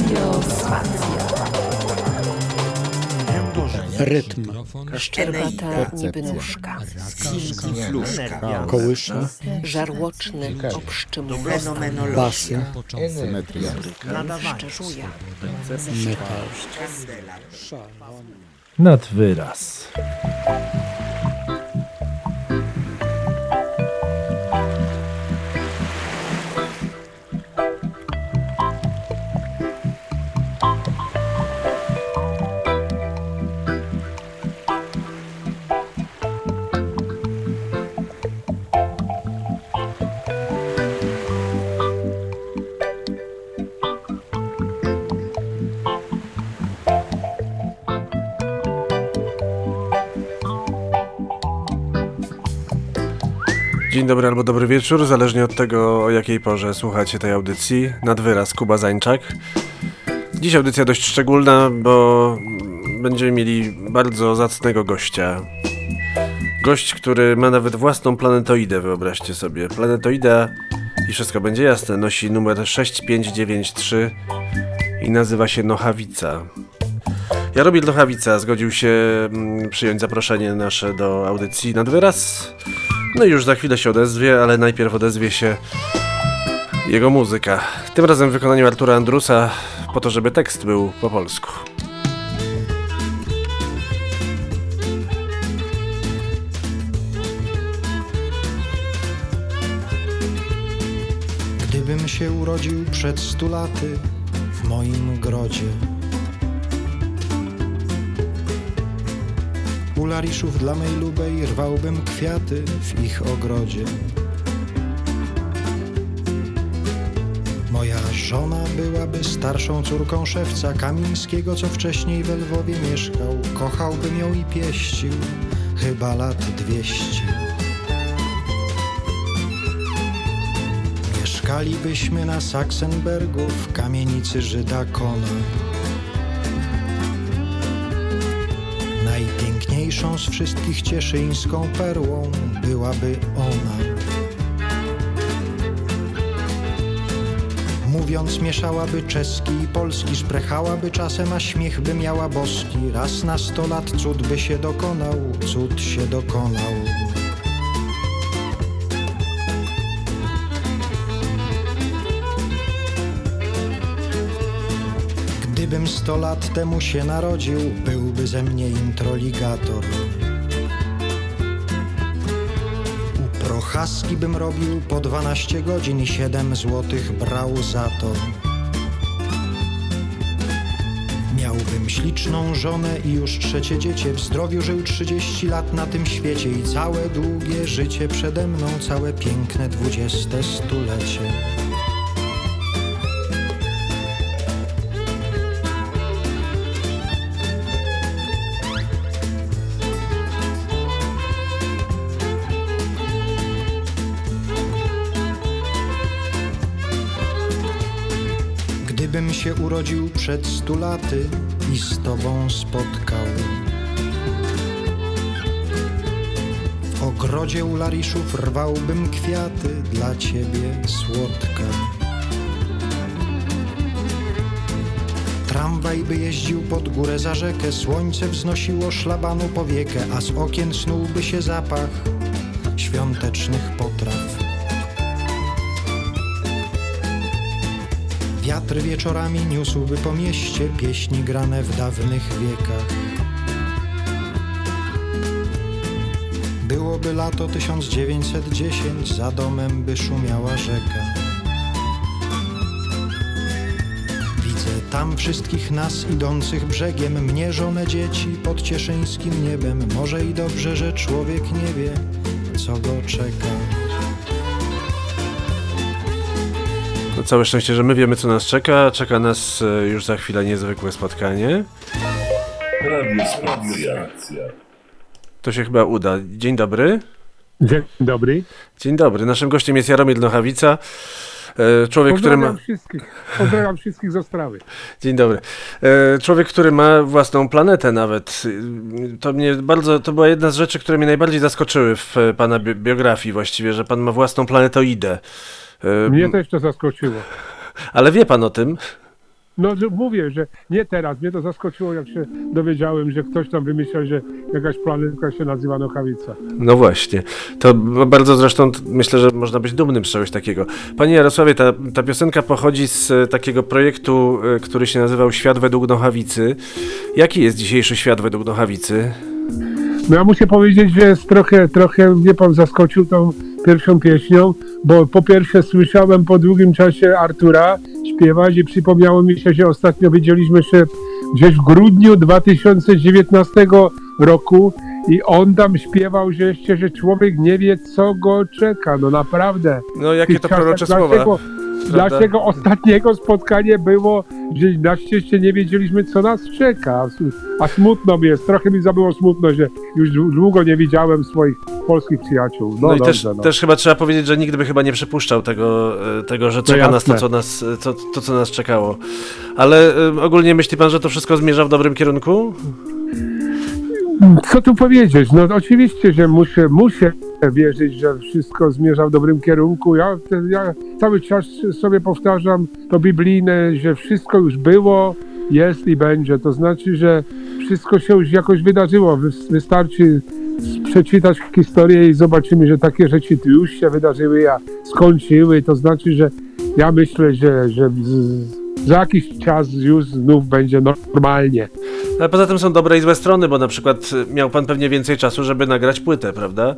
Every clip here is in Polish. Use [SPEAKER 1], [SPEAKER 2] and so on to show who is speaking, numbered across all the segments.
[SPEAKER 1] Radio Spacja.
[SPEAKER 2] Rytm.
[SPEAKER 1] Szczerbata niby nóżka.
[SPEAKER 2] Kołysza.
[SPEAKER 1] Żarłoczny obszczymuje.
[SPEAKER 2] Basy.
[SPEAKER 1] Szczerzuja.
[SPEAKER 2] Metal.
[SPEAKER 3] nad wyraz.
[SPEAKER 4] Dzień dobry albo dobry wieczór, zależnie od tego o jakiej porze słuchacie tej audycji. Nad wyraz Kuba Zańczak. Dziś audycja dość szczególna, bo będziemy mieli bardzo zacnego gościa. Gość, który ma nawet własną planetoidę, wyobraźcie sobie. Planetoida, i wszystko będzie jasne, nosi numer 6593 i nazywa się Nochawica. Jaromir Nochawica zgodził się mm, przyjąć zaproszenie nasze do audycji nad wyraz. No i już za chwilę się odezwie, ale najpierw odezwie się jego muzyka. Tym razem w wykonaniu Artura Andrusa, po to, żeby tekst był po polsku.
[SPEAKER 5] Gdybym się urodził przed stu laty w moim grodzie. U lariszów dla mej lubej rwałbym kwiaty w ich ogrodzie. Moja żona byłaby starszą córką szewca Kamińskiego, co wcześniej we Lwowie mieszkał. Kochałbym ją i pieścił, chyba lat dwieście. Mieszkalibyśmy na Saksenbergu w kamienicy Żyda Kona. Najpiękniejszą z wszystkich cieszyńską perłą byłaby ona. Mówiąc mieszałaby czeski i polski, szprechałaby czasem, a śmiech by miała boski. Raz na sto lat cud by się dokonał, cud się dokonał. Sto lat temu się narodził, byłby ze mnie introligator. U Prochaski bym robił po 12 godzin i 7 złotych brał za to. Miałbym śliczną żonę i już trzecie dziecię. W zdrowiu żył 30 lat na tym świecie i całe długie życie przede mną, całe piękne dwudzieste stulecie. Urodził przed stu laty i z tobą spotkał. W ogrodzie u lariszów rwałbym kwiaty dla ciebie słodka. Tramwaj by jeździł pod górę za rzekę, słońce wznosiło szlabanu powiekę, a z okien snułby się zapach świątecznych potraw. Wiatr wieczorami niósłby po mieście pieśni grane w dawnych wiekach. Byłoby lato 1910, za domem by szumiała rzeka. Widzę tam wszystkich nas idących brzegiem, mnie żonę dzieci pod cieszyńskim niebem. Może i dobrze, że człowiek nie wie, co go czeka.
[SPEAKER 4] Całe szczęście, że my wiemy co nas czeka. Czeka nas e, już za chwilę niezwykłe spotkanie.
[SPEAKER 6] Radio Spacja.
[SPEAKER 4] To się chyba uda. Dzień dobry.
[SPEAKER 7] Dzień dobry.
[SPEAKER 4] Dzień dobry. Naszym gościem jest Jaromir Nochawica. e, Człowiek, który ma...
[SPEAKER 7] Pozdrawiam wszystkich. Pozdrawiam wszystkich z Ostrawy.
[SPEAKER 4] Dzień dobry. E, Człowiek, który ma własną planetę nawet. To mnie bardzo, to była jedna z rzeczy, które mnie najbardziej zaskoczyły w pana bi- biografii właściwie, że pan ma własną planetoidę. E,
[SPEAKER 7] Mnie też to zaskoczyło.
[SPEAKER 4] Ale wie pan o tym?
[SPEAKER 7] No że mówię, że nie teraz. Mnie to zaskoczyło, jak się dowiedziałem, że ktoś tam wymyślał, że jakaś planetka się nazywa Nokawica.
[SPEAKER 4] No właśnie. To bardzo zresztą myślę, że można być dumnym z czegoś takiego. Panie Jarosławie, ta, ta piosenka pochodzi z e, takiego projektu, e, który się nazywał Świat według Nochawicy. Jaki jest dzisiejszy świat według Nochawicy?
[SPEAKER 7] No ja muszę powiedzieć, że jest trochę, trochę mnie pan zaskoczył tą pierwszą pieśnią, bo po pierwsze słyszałem po długim czasie Artura śpiewać i przypomniało mi się, że ostatnio widzieliśmy się gdzieś w grudniu 2019 roku i on tam śpiewał, że jeszcze, że człowiek nie wie, co go czeka. No naprawdę.
[SPEAKER 4] No jakie to prorocze słowa. Prawda?
[SPEAKER 7] naszego ostatniego spotkanie było, że na szczęście nie wiedzieliśmy, co nas czeka. A smutno mi jest, trochę mi zabyło smutno, że już długo nie widziałem swoich polskich przyjaciół. No,
[SPEAKER 4] No, i
[SPEAKER 7] dobrze,
[SPEAKER 4] też,
[SPEAKER 7] no.
[SPEAKER 4] też chyba trzeba powiedzieć, że nikt by chyba nie przypuszczał tego, e, tego że czeka nas to co nas, e, co, to, co nas czekało. Ale e, ogólnie myśli pan, że to wszystko zmierza w dobrym kierunku?
[SPEAKER 7] Co tu powiedzieć? No oczywiście, że muszę, muszę wierzyć, że wszystko zmierza w dobrym kierunku. Ja, ja cały czas sobie powtarzam to biblijne, że wszystko już było, jest i będzie. To znaczy, że wszystko się już jakoś wydarzyło. Wy- Wystarczy przeczytać historię i zobaczymy, że takie rzeczy już się wydarzyły, a skończyły. To znaczy, że ja myślę, że, że z, za jakiś czas już znów będzie normalnie.
[SPEAKER 4] Ale poza tym są dobre i złe strony, bo na przykład e, miał pan pewnie więcej czasu, żeby nagrać płytę, prawda?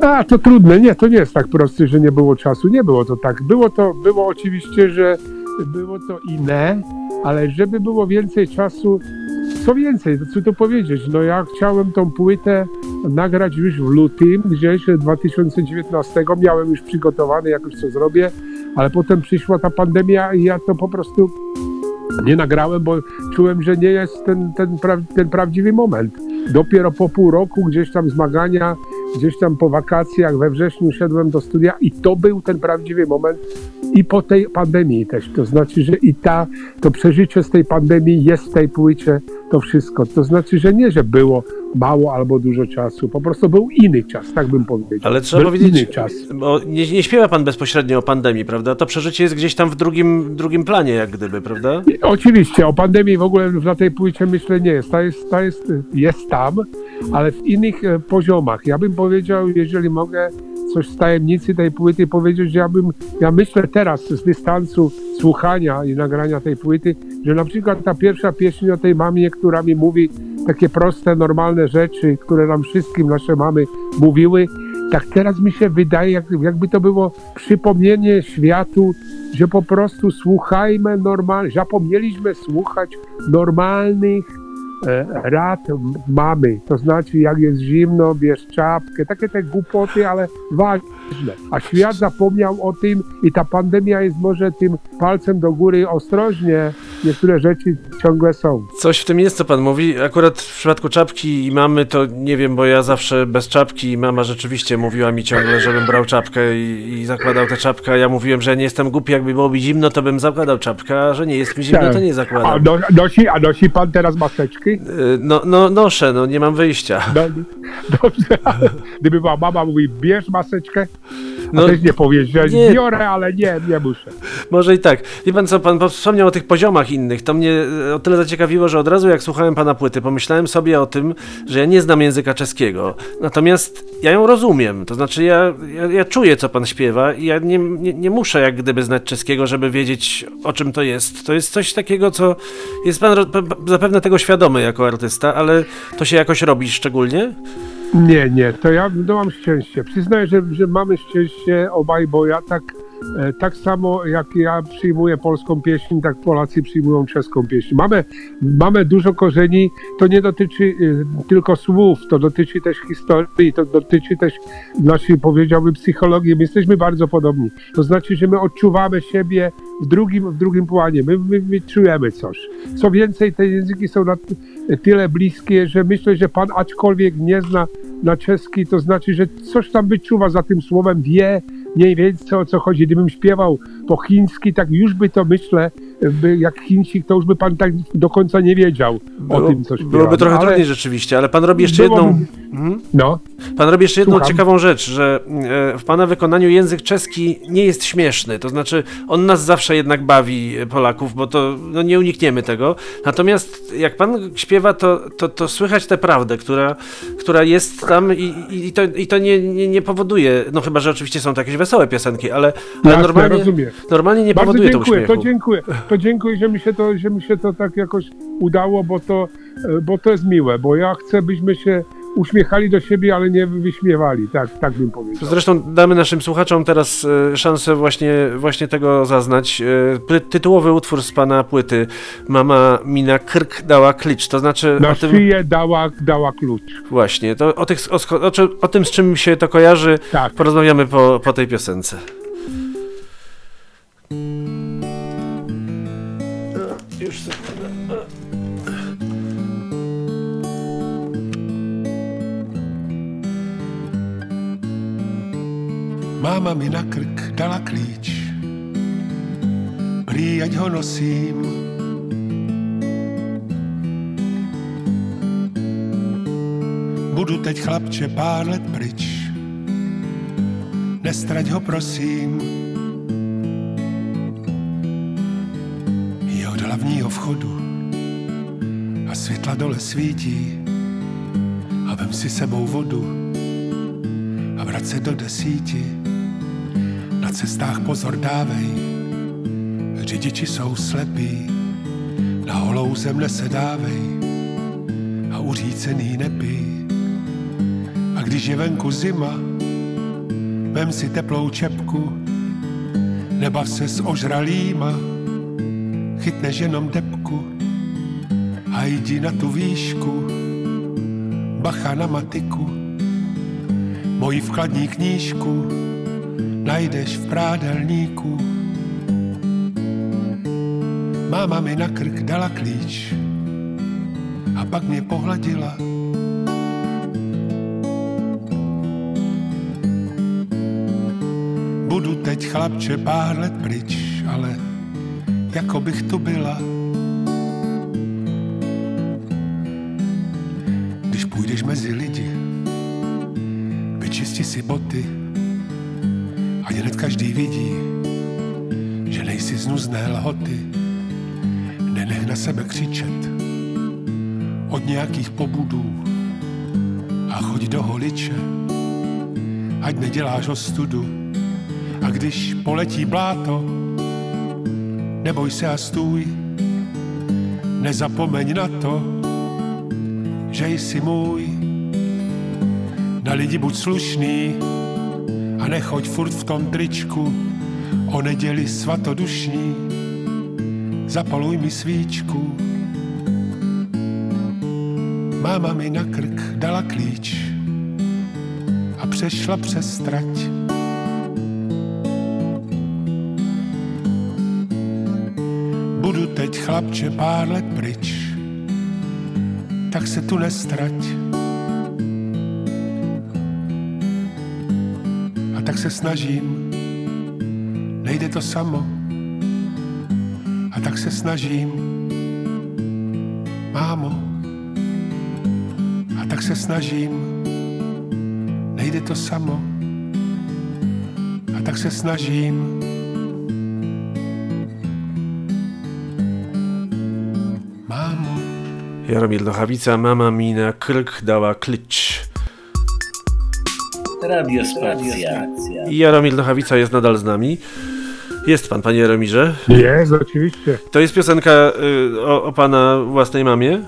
[SPEAKER 7] A, to trudne. Nie, to nie jest tak proste, że nie było czasu. Nie było to tak. Było to, było oczywiście, że było to inne, ale żeby było więcej czasu, co więcej, co tu powiedzieć, no ja chciałem tą płytę nagrać już w lutym, gdzieś 2019, miałem już przygotowany, jakoś co zrobię, ale potem przyszła ta pandemia i ja to po prostu nie nagrałem, bo czułem, że nie jest ten, ten, pra, ten prawdziwy moment. Dopiero po pół roku gdzieś tam zmagania, gdzieś tam po wakacjach we wrześniu szedłem do studia i to był ten prawdziwy moment i po tej pandemii też. To znaczy, że i ta, to przeżycie z tej pandemii jest w tej płycie, to wszystko. To znaczy, że nie, że było mało albo dużo czasu, po prostu był inny czas, tak bym powiedział.
[SPEAKER 4] Ale trzeba
[SPEAKER 7] był
[SPEAKER 4] powiedzieć,
[SPEAKER 7] inny czas.
[SPEAKER 4] bo nie, nie śpiewa pan bezpośrednio o pandemii, prawda? To przeżycie jest gdzieś tam w drugim, drugim planie, jak gdyby, prawda?
[SPEAKER 7] Oczywiście, o pandemii w ogóle na tej płycie myślę nie jest. Ta jest, ta jest, jest tam, ale w innych e, poziomach. Ja bym powiedział, jeżeli mogę coś z tajemnicy tej płyty powiedzieć, że ja bym, ja myślę teraz z dystansu słuchania i nagrania tej płyty, że na przykład ta pierwsza pieśń o tej mamie, która mi mówi takie proste, normalne rzeczy, które nam wszystkim nasze mamy mówiły, tak teraz mi się wydaje, jak, jakby to było przypomnienie światu, że po prostu słuchajmy normalnie, zapomnieliśmy słuchać normalnych rad m- mamy. To znaczy, jak jest zimno, bierz czapkę, takie te głupoty, ale ważne. A świat zapomniał o tym i ta pandemia jest może tym palcem do góry ostrożnie. Niektóre rzeczy ciągle są.
[SPEAKER 4] Coś w tym jest, co pan mówi. Akurat w przypadku czapki i mamy, to nie wiem, bo ja zawsze bez czapki i mama rzeczywiście mówiła mi ciągle, żebym brał czapkę i, i zakładał tę czapkę. a Ja mówiłem, że nie jestem głupi, jakby było mi zimno, to bym zakładał czapkę, a że nie jest mi zimno, to nie
[SPEAKER 7] A,
[SPEAKER 4] zakładam.
[SPEAKER 7] no, nosi, a nosi pan teraz maseczki?
[SPEAKER 4] Y, No, no, noszę, no nie mam wyjścia.
[SPEAKER 7] No, dobrze, gdyby była mama mówi, bierz maseczkę, a
[SPEAKER 4] No,
[SPEAKER 7] też nie powiesz, że
[SPEAKER 4] nie.
[SPEAKER 7] biorę, ale nie, nie muszę.
[SPEAKER 4] Może i tak. Wie pan co, pan wspomniał o tych poziomach innych. To mnie e, o tyle zaciekawiło, że od razu jak słuchałem pana płyty, pomyślałem sobie o tym, że ja nie znam języka czeskiego. Natomiast ja ją rozumiem. To znaczy ja, ja, ja czuję, co pan śpiewa i ja nie, nie, nie muszę jak gdyby znać czeskiego, żeby wiedzieć, o czym to jest. To jest coś takiego, co jest pan zapewne tego świadomy jako artysta, ale to się jakoś robi szczególnie?
[SPEAKER 7] Nie, nie, to ja no, mam szczęście. Przyznaję, że, że mamy szczęście obaj, bo ja tak, tak samo jak ja przyjmuję polską pieśń, tak Polacy przyjmują czeską pieśń. Mamy, mamy dużo korzeni, to nie dotyczy e, tylko słów, to dotyczy też historii, to dotyczy też naszej, powiedziałbym, psychologii. My jesteśmy bardzo podobni. To znaczy, że my odczuwamy siebie w drugim, w drugym planie, my, my, my czujemy coś. Co więcej, te języki są na tyle bliskie, że myślę, że pan aczkolwiek nie zna na czeski, to znaczy, że coś tam wyczuwa za tym słowem, wie mniej więcej o co chodzi. Gdybym śpiewał po chiński, tak już by to myślę, by, jak Chińczyk, to już by pan tak do końca nie wiedział o tym, co śpiewa.
[SPEAKER 4] byłoby trochę
[SPEAKER 7] No, ale
[SPEAKER 4] trudniej rzeczywiście, ale pan robi jeszcze jedną,
[SPEAKER 7] No,
[SPEAKER 4] Pan robi jeszcze jedną
[SPEAKER 7] Słucham.
[SPEAKER 4] ciekawą rzecz, że e, w pana wykonaniu język czeski nie jest śmieszny. To znaczy, on nas zawsze jednak bawi, e, Polaków, bo to no, nie unikniemy tego. Natomiast jak pan śpiewa, to, to, to słychać tę prawdę, która, która jest tam i, i, to, i to nie, nie, nie powoduje, no chyba, że oczywiście są to jakieś wesołe piosenki, ale, ale
[SPEAKER 7] Jasne,
[SPEAKER 4] normalnie, normalnie nie
[SPEAKER 7] bardzo
[SPEAKER 4] powoduje to
[SPEAKER 7] dziękuję,
[SPEAKER 4] uśmiechu.
[SPEAKER 7] to dziękuję. To dziękuję, że mi się to, że mi się to tak jakoś udało, bo to, e, bo to jest miłe, bo ja chcę, byśmy się uśmiechali do siebie, ale nie wyśmiewali, tak, tak bym powiedział.
[SPEAKER 4] Zresztą damy naszym słuchaczom teraz e, szansę właśnie, właśnie tego zaznać. E, tytułowy utwór z pana płyty Mama Mina Krk dała klicz, to znaczy
[SPEAKER 7] Na
[SPEAKER 4] tym
[SPEAKER 7] szyję dała, dała klucz.
[SPEAKER 4] właśnie, to o, tych, o, o, o tym z czym się to kojarzy
[SPEAKER 7] Tak.
[SPEAKER 4] porozmawiamy po, po tej piosence. Już.
[SPEAKER 3] Máma mi na krk dala klíč, prý ať ho nosím. Budu teď chlapče pár let pryč, nestrať ho prosím. Hlavního vchodu. A světla dole svítí. A vem si sebou vodu. A vrať se do desíti. Na cestách pozor dávej, řidiči jsou slepí, na holou zem nesedávej a uřícený nepí. A když je venku zima, vem si teplou čepku, nebav se s ožralýma, chytneš jenom depku a jdi na tu výšku, bacha na matiku moji vkladní knížku najdeš v prádelníku. Máma mi na krk dala klíč a pak mě pohladila. Budu teď chlapče pár let pryč, ale jako bych tu byla. Když půjdeš mezi lidi, vyčisti si boty, ať hned každý vidí, že nejsi z nuzné lhoty. Nenech na sebe křičet od nějakých pobudů a choď do holiče, ať neděláš ostudu. A když poletí bláto, neboj se a stůj, nezapomeň na to, že jsi můj. Na lidi buď slušný a nechoď furt v tom tričku o neděli svatodušní. Zapaluj mi svíčku. Máma mi na krk dala klíč a přešla přes trať. Chlapče pár let pryč, tak se tu nestrať. A tak se snažím, nejde to samo. A tak se snažím, mámo. A tak se snažím, nejde to samo. A tak se snažím,
[SPEAKER 4] Jaromir Nochawica, Mama Mina Krk dała klicz.
[SPEAKER 6] Radio Spacja.
[SPEAKER 4] I Jaromir Nochawica jest nadal z nami. Jest pan, panie Jaromirze.
[SPEAKER 7] Jest, oczywiście.
[SPEAKER 4] To jest piosenka y, o, o pana własnej mamie?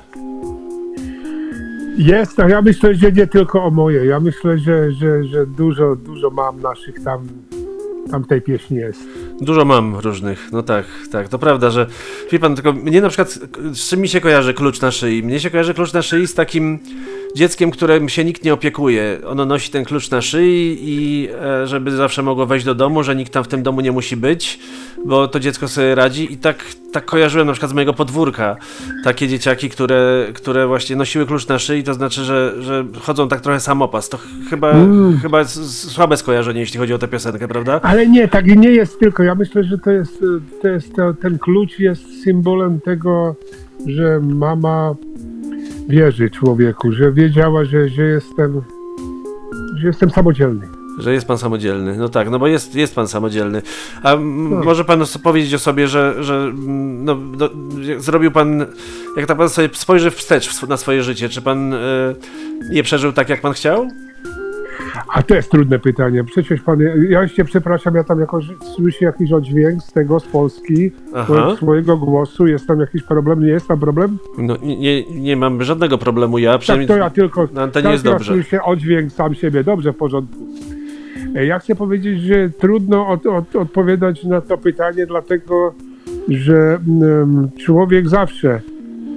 [SPEAKER 7] Jest, a ja myślę, że nie tylko o moje. Ja myślę, że, że, że dużo, dużo mam naszych tam, tam tej pieśni jest.
[SPEAKER 4] Dużo mam różnych, no tak, tak, to prawda, że wie pan, tylko mnie na przykład, z czym mi się kojarzy klucz na szyi? Mnie się kojarzy klucz na szyi z takim dzieckiem, którym się nikt nie opiekuje. Ono nosi ten klucz na szyi i e, żeby zawsze mogło wejść do domu, że nikt tam w tym domu nie musi być, bo to dziecko sobie radzi i tak, tak kojarzyłem na przykład z mojego podwórka takie dzieciaki, które, które właśnie nosiły klucz na szyi, to znaczy, że, że chodzą tak trochę samopas. To ch- chyba, chyba jest s- słabe skojarzenie, jeśli chodzi o tę piosenkę, prawda?
[SPEAKER 7] Ale nie, tak nie jest tylko. Ja myślę, że to jest, to jest to, ten klucz jest symbolem tego, że mama wierzy człowieku, że wiedziała, że, że jestem że jestem samodzielny.
[SPEAKER 4] Że jest pan samodzielny. No tak, no bo jest, jest pan samodzielny. A m,
[SPEAKER 7] No.
[SPEAKER 4] może pan powiedzieć o sobie, że, że no, zrobił pan, jak tak pan sobie spojrzy wstecz na swoje życie, czy pan e, je przeżył tak, jak pan chciał?
[SPEAKER 7] A to jest trudne pytanie. Przecież pan, ja jeszcze przepraszam, ja tam jakoś słyszę jakiś oddźwięk z tego, z Polski,
[SPEAKER 4] Aha.
[SPEAKER 7] swojego głosu. Jest tam jakiś problem? Nie jest tam problem?
[SPEAKER 4] No, nie- nie, mam żadnego problemu, ja
[SPEAKER 7] Tak,
[SPEAKER 4] przynajmniej...
[SPEAKER 7] to ja tylko
[SPEAKER 4] na antenie
[SPEAKER 7] tak,
[SPEAKER 4] jest dobrze.
[SPEAKER 7] słyszę oddźwięk sam siebie. Dobrze, w porządku. E, Ja chcę powiedzieć, że trudno od, od, odpowiadać na to pytanie, dlatego że mm, człowiek zawsze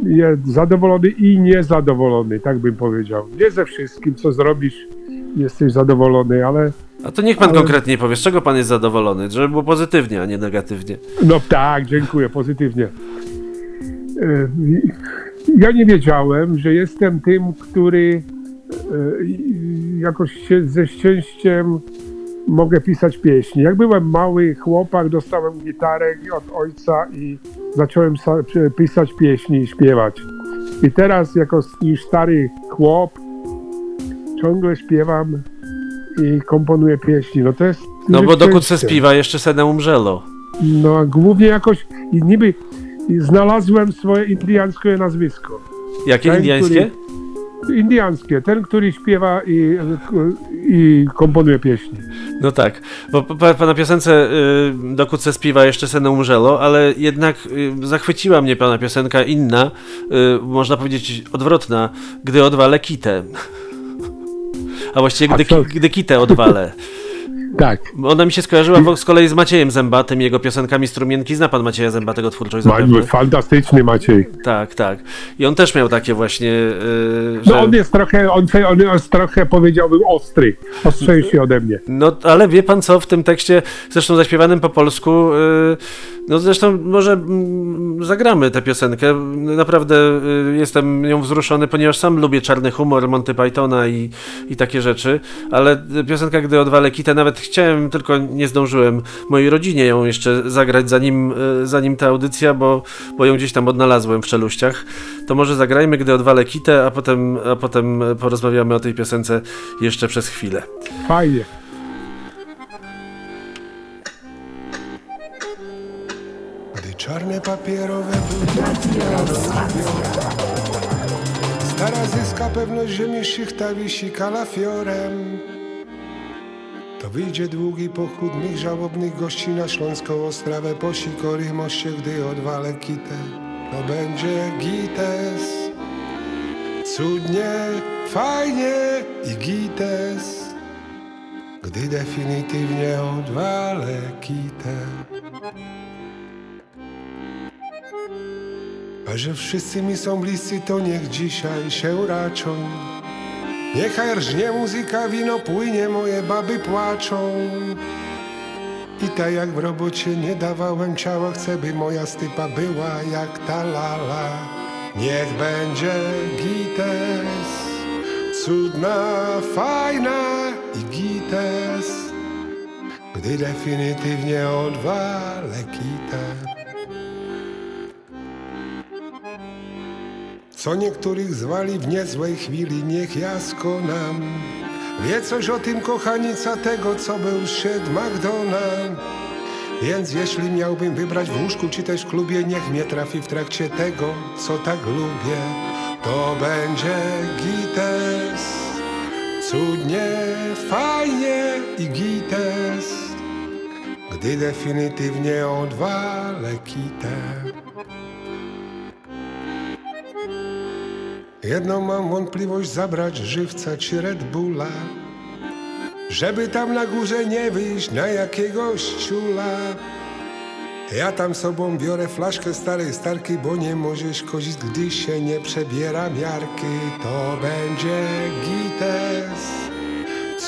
[SPEAKER 7] jest zadowolony i niezadowolony, tak bym powiedział. Nie ze wszystkim, co zrobisz, jesteś zadowolony, ale
[SPEAKER 4] A to niech pan
[SPEAKER 7] Ale-
[SPEAKER 4] konkretnie powie, z czego pan jest zadowolony, żeby było pozytywnie, a nie negatywnie.
[SPEAKER 7] No tak, dziękuję, pozytywnie. E, Ja nie wiedziałem, że jestem tym, który e, jakoś się ze szczęściem mogę pisać pieśni. Jak byłem mały chłopak, dostałem gitarę od ojca i zacząłem pisać pieśni i śpiewać. I teraz, jako już stary chłop, ciągle śpiewam i komponuję pieśni. No to jest.
[SPEAKER 4] No bo dokąd se spiwa, jeszcze se umrzelo.
[SPEAKER 7] No, a głównie jakoś i niby znalazłem swoje indiańskie nazwisko.
[SPEAKER 4] Jakie
[SPEAKER 7] Ten,
[SPEAKER 4] indiańskie?
[SPEAKER 7] Indiańskie, ten, który śpiewa i, i komponuje pieśni.
[SPEAKER 4] No tak, bo pa, pana piosence y, dokąd se spiwa, jeszcze se umrzelo, ale jednak y, zachwyciła mnie pana piosenka inna, y, można powiedzieć odwrotna, gdy odwalę kitę. A właściwie gdy, gdy kitę odwalę.
[SPEAKER 7] Tak.
[SPEAKER 4] Ona mi się skojarzyła z kolei z Maciejem Zębatym, jego piosenkami Strumienki. Zna pan Macieja Zębatego twórczość zapewne?
[SPEAKER 7] Fantastyczny Maciej.
[SPEAKER 4] Tak, tak. I on też miał takie właśnie, y, że...
[SPEAKER 7] No on jest trochę, on, on jest trochę powiedziałbym ostry. Ostrzejszy ode mnie.
[SPEAKER 4] No, ale wie pan co, w tym tekście, zresztą zaśpiewanym po polsku, yy, no zresztą może mm, zagramy tę piosenkę. Naprawdę yy, jestem nią wzruszony, ponieważ sam lubię czarny humor Monty Pythona i, i takie rzeczy, ale piosenka, gdy odwalę kitę, nawet chciałem, tylko nie zdążyłem mojej rodzinie ją jeszcze zagrać, zanim, yy, zanim ta audycja, bo, bo ją gdzieś tam odnalazłem w czeluściach. To może zagrajmy, gdy odwalę kitę, a potem, a potem porozmawiamy o tej piosence jeszcze przez chwilę.
[SPEAKER 7] Fajnie.
[SPEAKER 8] Gdy czarne papierowe Stara zyska pewność, że mi szychta wisi kalafiorem Wyjdzie długi pochód mych żałobnych gości na Śląską Ostrawę Po sikorych moście, gdy odwalę kitę. To będzie gites. Cudnie, fajnie i gites. Gdy definitywnie odwalę kitę. A że wszyscy mi są bliscy, to niech dzisiaj się raczą. Niechaj rżnie muzyka, wino płynie, moje baby płaczą. I tak jak w robocie nie dawałem ciała, chcę by moja stypa była jak ta lala. Niech będzie gites, cudna, fajna i gites, gdy definitywnie odwalę kitę. Co niektórych zwali w niezłej chwili, niech jasko nam. Wie coś o tym kochanica tego, co był szedł McDonald Więc jeśli miałbym wybrać w łóżku czy też w klubie Niech mnie trafi w trakcie tego, co tak lubię. To będzie gites. Cudnie, fajnie i gites. Gdy definitywnie odwalę kitę Jedną mam wątpliwość zabrać żywca czy Red Bulla Żeby tam na górze nie wyjść na jakiegoś ciula. Ja tam sobą biorę flaszkę starej starki Bo nie możesz kozić, gdy się nie przebiera miarki. To będzie gites.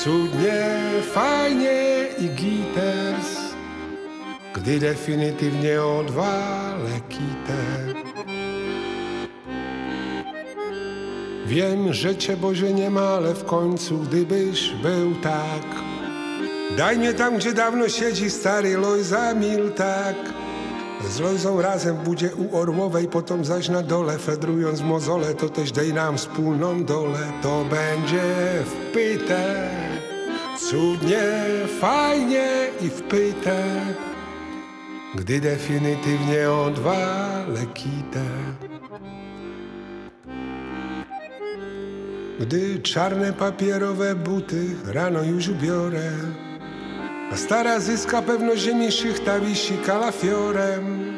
[SPEAKER 8] Cudnie, fajnie i gites Gdy definitywnie odwalę kitę Wiem, że Cię Boże nie ma, ale w końcu gdybyś był tak Daj mnie tam, gdzie dawno siedzi stary Lojza Miltak Z Lojzą razem budzie u Orłowej, potem zaś na dole, fedrując mozole, to też dej nam wspólną dolę. To będzie wpyte, cudnie, fajnie i wpyte, gdy definitywnie odwalę kitę. Gdy czarne papierowe buty rano już ubiorę, a stara zyska pewność ziemi szychta wisi kalafiorem.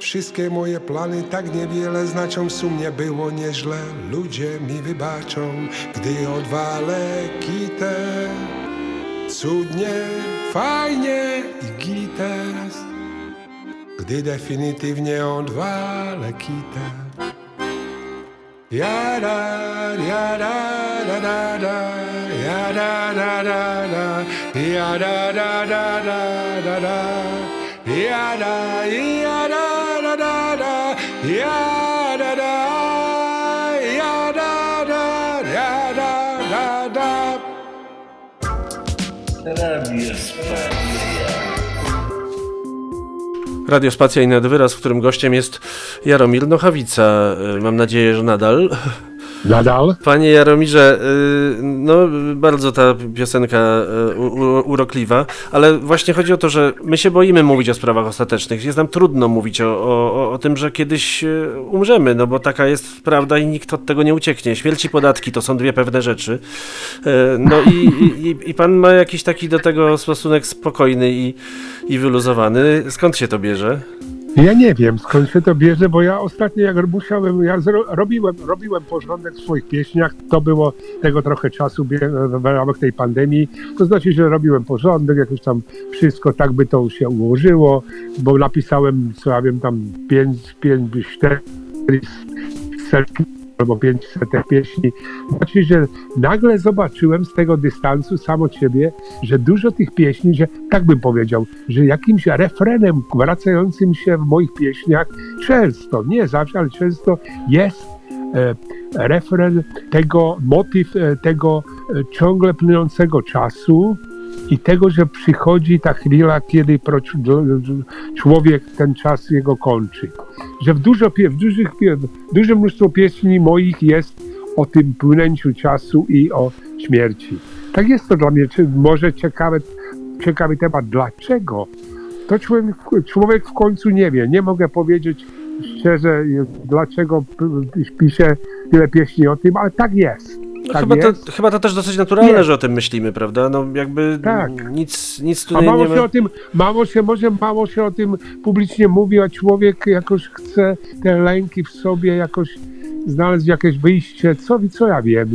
[SPEAKER 8] Wszystkie moje plany tak niewiele znaczą, w sumie było nieźle, ludzie mi wybaczą, gdy odwalę kitę. Cudnie, fajnie i gites, gdy definitywnie odwalę kitę.
[SPEAKER 6] Radio Spacja.
[SPEAKER 4] Radio Spacja i Nadwyraz, w którym gościem jest Jaromir Nochawica. E, Mam nadzieję, że nadal.
[SPEAKER 7] Nadal?
[SPEAKER 4] Panie Jaromirze, y, no bardzo ta piosenka y, urokliwa, ale właśnie chodzi o to, że my się boimy mówić o sprawach ostatecznych. Jest nam trudno mówić o, o, o tym, że kiedyś y, umrzemy, no bo taka jest prawda i nikt od tego nie ucieknie. Śmierć i podatki to są dwie pewne rzeczy. Y, No i, i, i pan ma jakiś taki do tego stosunek spokojny i, i wyluzowany. Skąd się to bierze?
[SPEAKER 7] Ja nie wiem skąd się to bierze, bo ja ostatnio jak musiałem, ja zro, robiłem, robiłem porządek w swoich pieśniach, to było tego trochę czasu w ramach tej pandemii, to znaczy, że robiłem porządek, jakoś tam wszystko tak by to się ułożyło, bo napisałem, co ja wiem, tam pięć, pięć, cztery setki albo 500 pieśni. Znaczy, że nagle zobaczyłem z tego dystansu sam od siebie, że dużo tych pieśni, że tak bym powiedział, że jakimś refrenem wracającym się w moich pieśniach często, nie zawsze, ale często jest e, refren tego, motyw e, tego e, ciągle płynącego czasu i tego, że przychodzi ta chwila, kiedy człowiek ten czas jego kończy. Że w, dużo, w dużych, w duże mnóstwo pieśni moich jest o tym płynęciu czasu i o śmierci. Tak jest to dla mnie, może ciekawy, ciekawy temat. Dlaczego? To człowiek, człowiek w końcu nie wie. Nie mogę powiedzieć szczerze, dlaczego piszę tyle pieśni o tym, ale tak jest. Tak
[SPEAKER 4] chyba, to,
[SPEAKER 7] jest.
[SPEAKER 4] chyba to też dosyć naturalne,
[SPEAKER 7] Nie.
[SPEAKER 4] że o tym myślimy, prawda? No jakby
[SPEAKER 7] Tak.
[SPEAKER 4] nic, nic
[SPEAKER 7] A
[SPEAKER 4] tutaj nie
[SPEAKER 7] mało się
[SPEAKER 4] ma...
[SPEAKER 7] o tym, mało się, może mało się o tym publicznie mówi, a człowiek jakoś chce te lęki w sobie jakoś znaleźć jakieś wyjście, co, co ja wiem,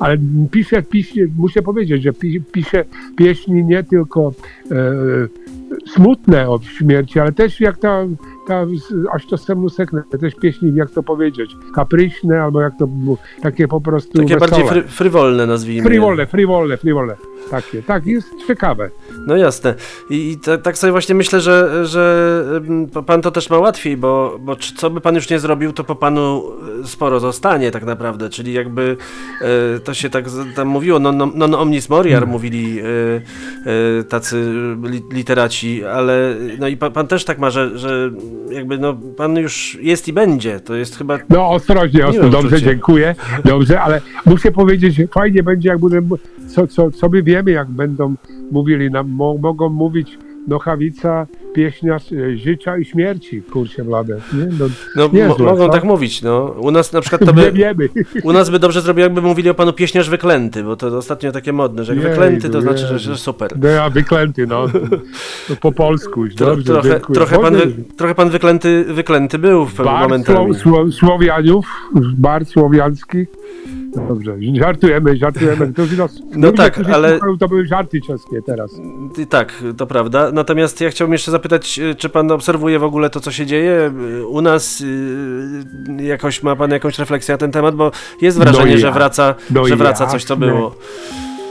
[SPEAKER 7] ale piszę, piszę, muszę powiedzieć, że pi, piszę pieśni nie tylko e, smutne o śmierci, ale też jak ta, ta aż to sen sekne, też pieśni, jak to powiedzieć, kapryśne, albo jak to takie po prostu
[SPEAKER 4] Takie
[SPEAKER 7] wesołe.
[SPEAKER 4] bardziej fry, frywolne nazwijmy.
[SPEAKER 7] Frywolne, frywolne, frywolne. Takie, tak, jest ciekawe.
[SPEAKER 4] No jasne. I, i ta, tak sobie właśnie myślę, że, że pan to też ma łatwiej, bo, bo co by pan już nie zrobił, to po panu y, sporo zostanie tak naprawdę, czyli jakby y, to się tak tam mówiło, non, non, non omnis moriar
[SPEAKER 7] Hmm.
[SPEAKER 4] mówili y, y, tacy li, literaci, ale no i pa, pan też tak ma, że, że jakby no pan już jest i będzie, to jest chyba
[SPEAKER 7] No ostrożnie, ostrożnie. dobrze, dziękuję, dobrze, ale muszę powiedzieć, że fajnie będzie, jak będę, co, co, co my wiemy, jak będą mówili nam, mo, mogą mówić Nochawica, pieśniarz e, życia i śmierci, kurczę blade, nie? No,
[SPEAKER 4] No,
[SPEAKER 7] niezłe,
[SPEAKER 4] mogą
[SPEAKER 7] co?
[SPEAKER 4] tak mówić, no. U nas na przykład to
[SPEAKER 7] Nie
[SPEAKER 4] by,
[SPEAKER 7] wiemy.
[SPEAKER 4] u nas by dobrze zrobiło, jakby mówili o panu pieśniarz wyklęty, bo to ostatnio takie modne, że jak
[SPEAKER 7] Jej,
[SPEAKER 4] wyklęty to znaczy, że, że super.
[SPEAKER 7] No ja wyklęty, no. no po polsku,
[SPEAKER 4] Tro,
[SPEAKER 7] dobrze,
[SPEAKER 4] trochę,
[SPEAKER 7] dziękuję.
[SPEAKER 4] trochę, pan wy, trochę pan wyklęty, wyklęty był w pewnym
[SPEAKER 7] Bar
[SPEAKER 4] momentami.
[SPEAKER 7] Sło, Sło, Słowianiów, bar słowiański. Dobrze, żartujemy, żartujemy. To, no,
[SPEAKER 4] No tak,
[SPEAKER 7] którzy
[SPEAKER 4] ale-
[SPEAKER 7] słuchają, To były żarty czeskie teraz.
[SPEAKER 4] Tak, to prawda. Natomiast ja chciałbym jeszcze zapytać, y, czy pan obserwuje w ogóle to, co się dzieje y, u nas? y, Jakoś ma pan jakąś refleksję na ten temat, bo jest wrażenie,
[SPEAKER 7] No
[SPEAKER 4] że
[SPEAKER 7] ja-
[SPEAKER 4] wraca,
[SPEAKER 7] no
[SPEAKER 4] że wraca coś, co było.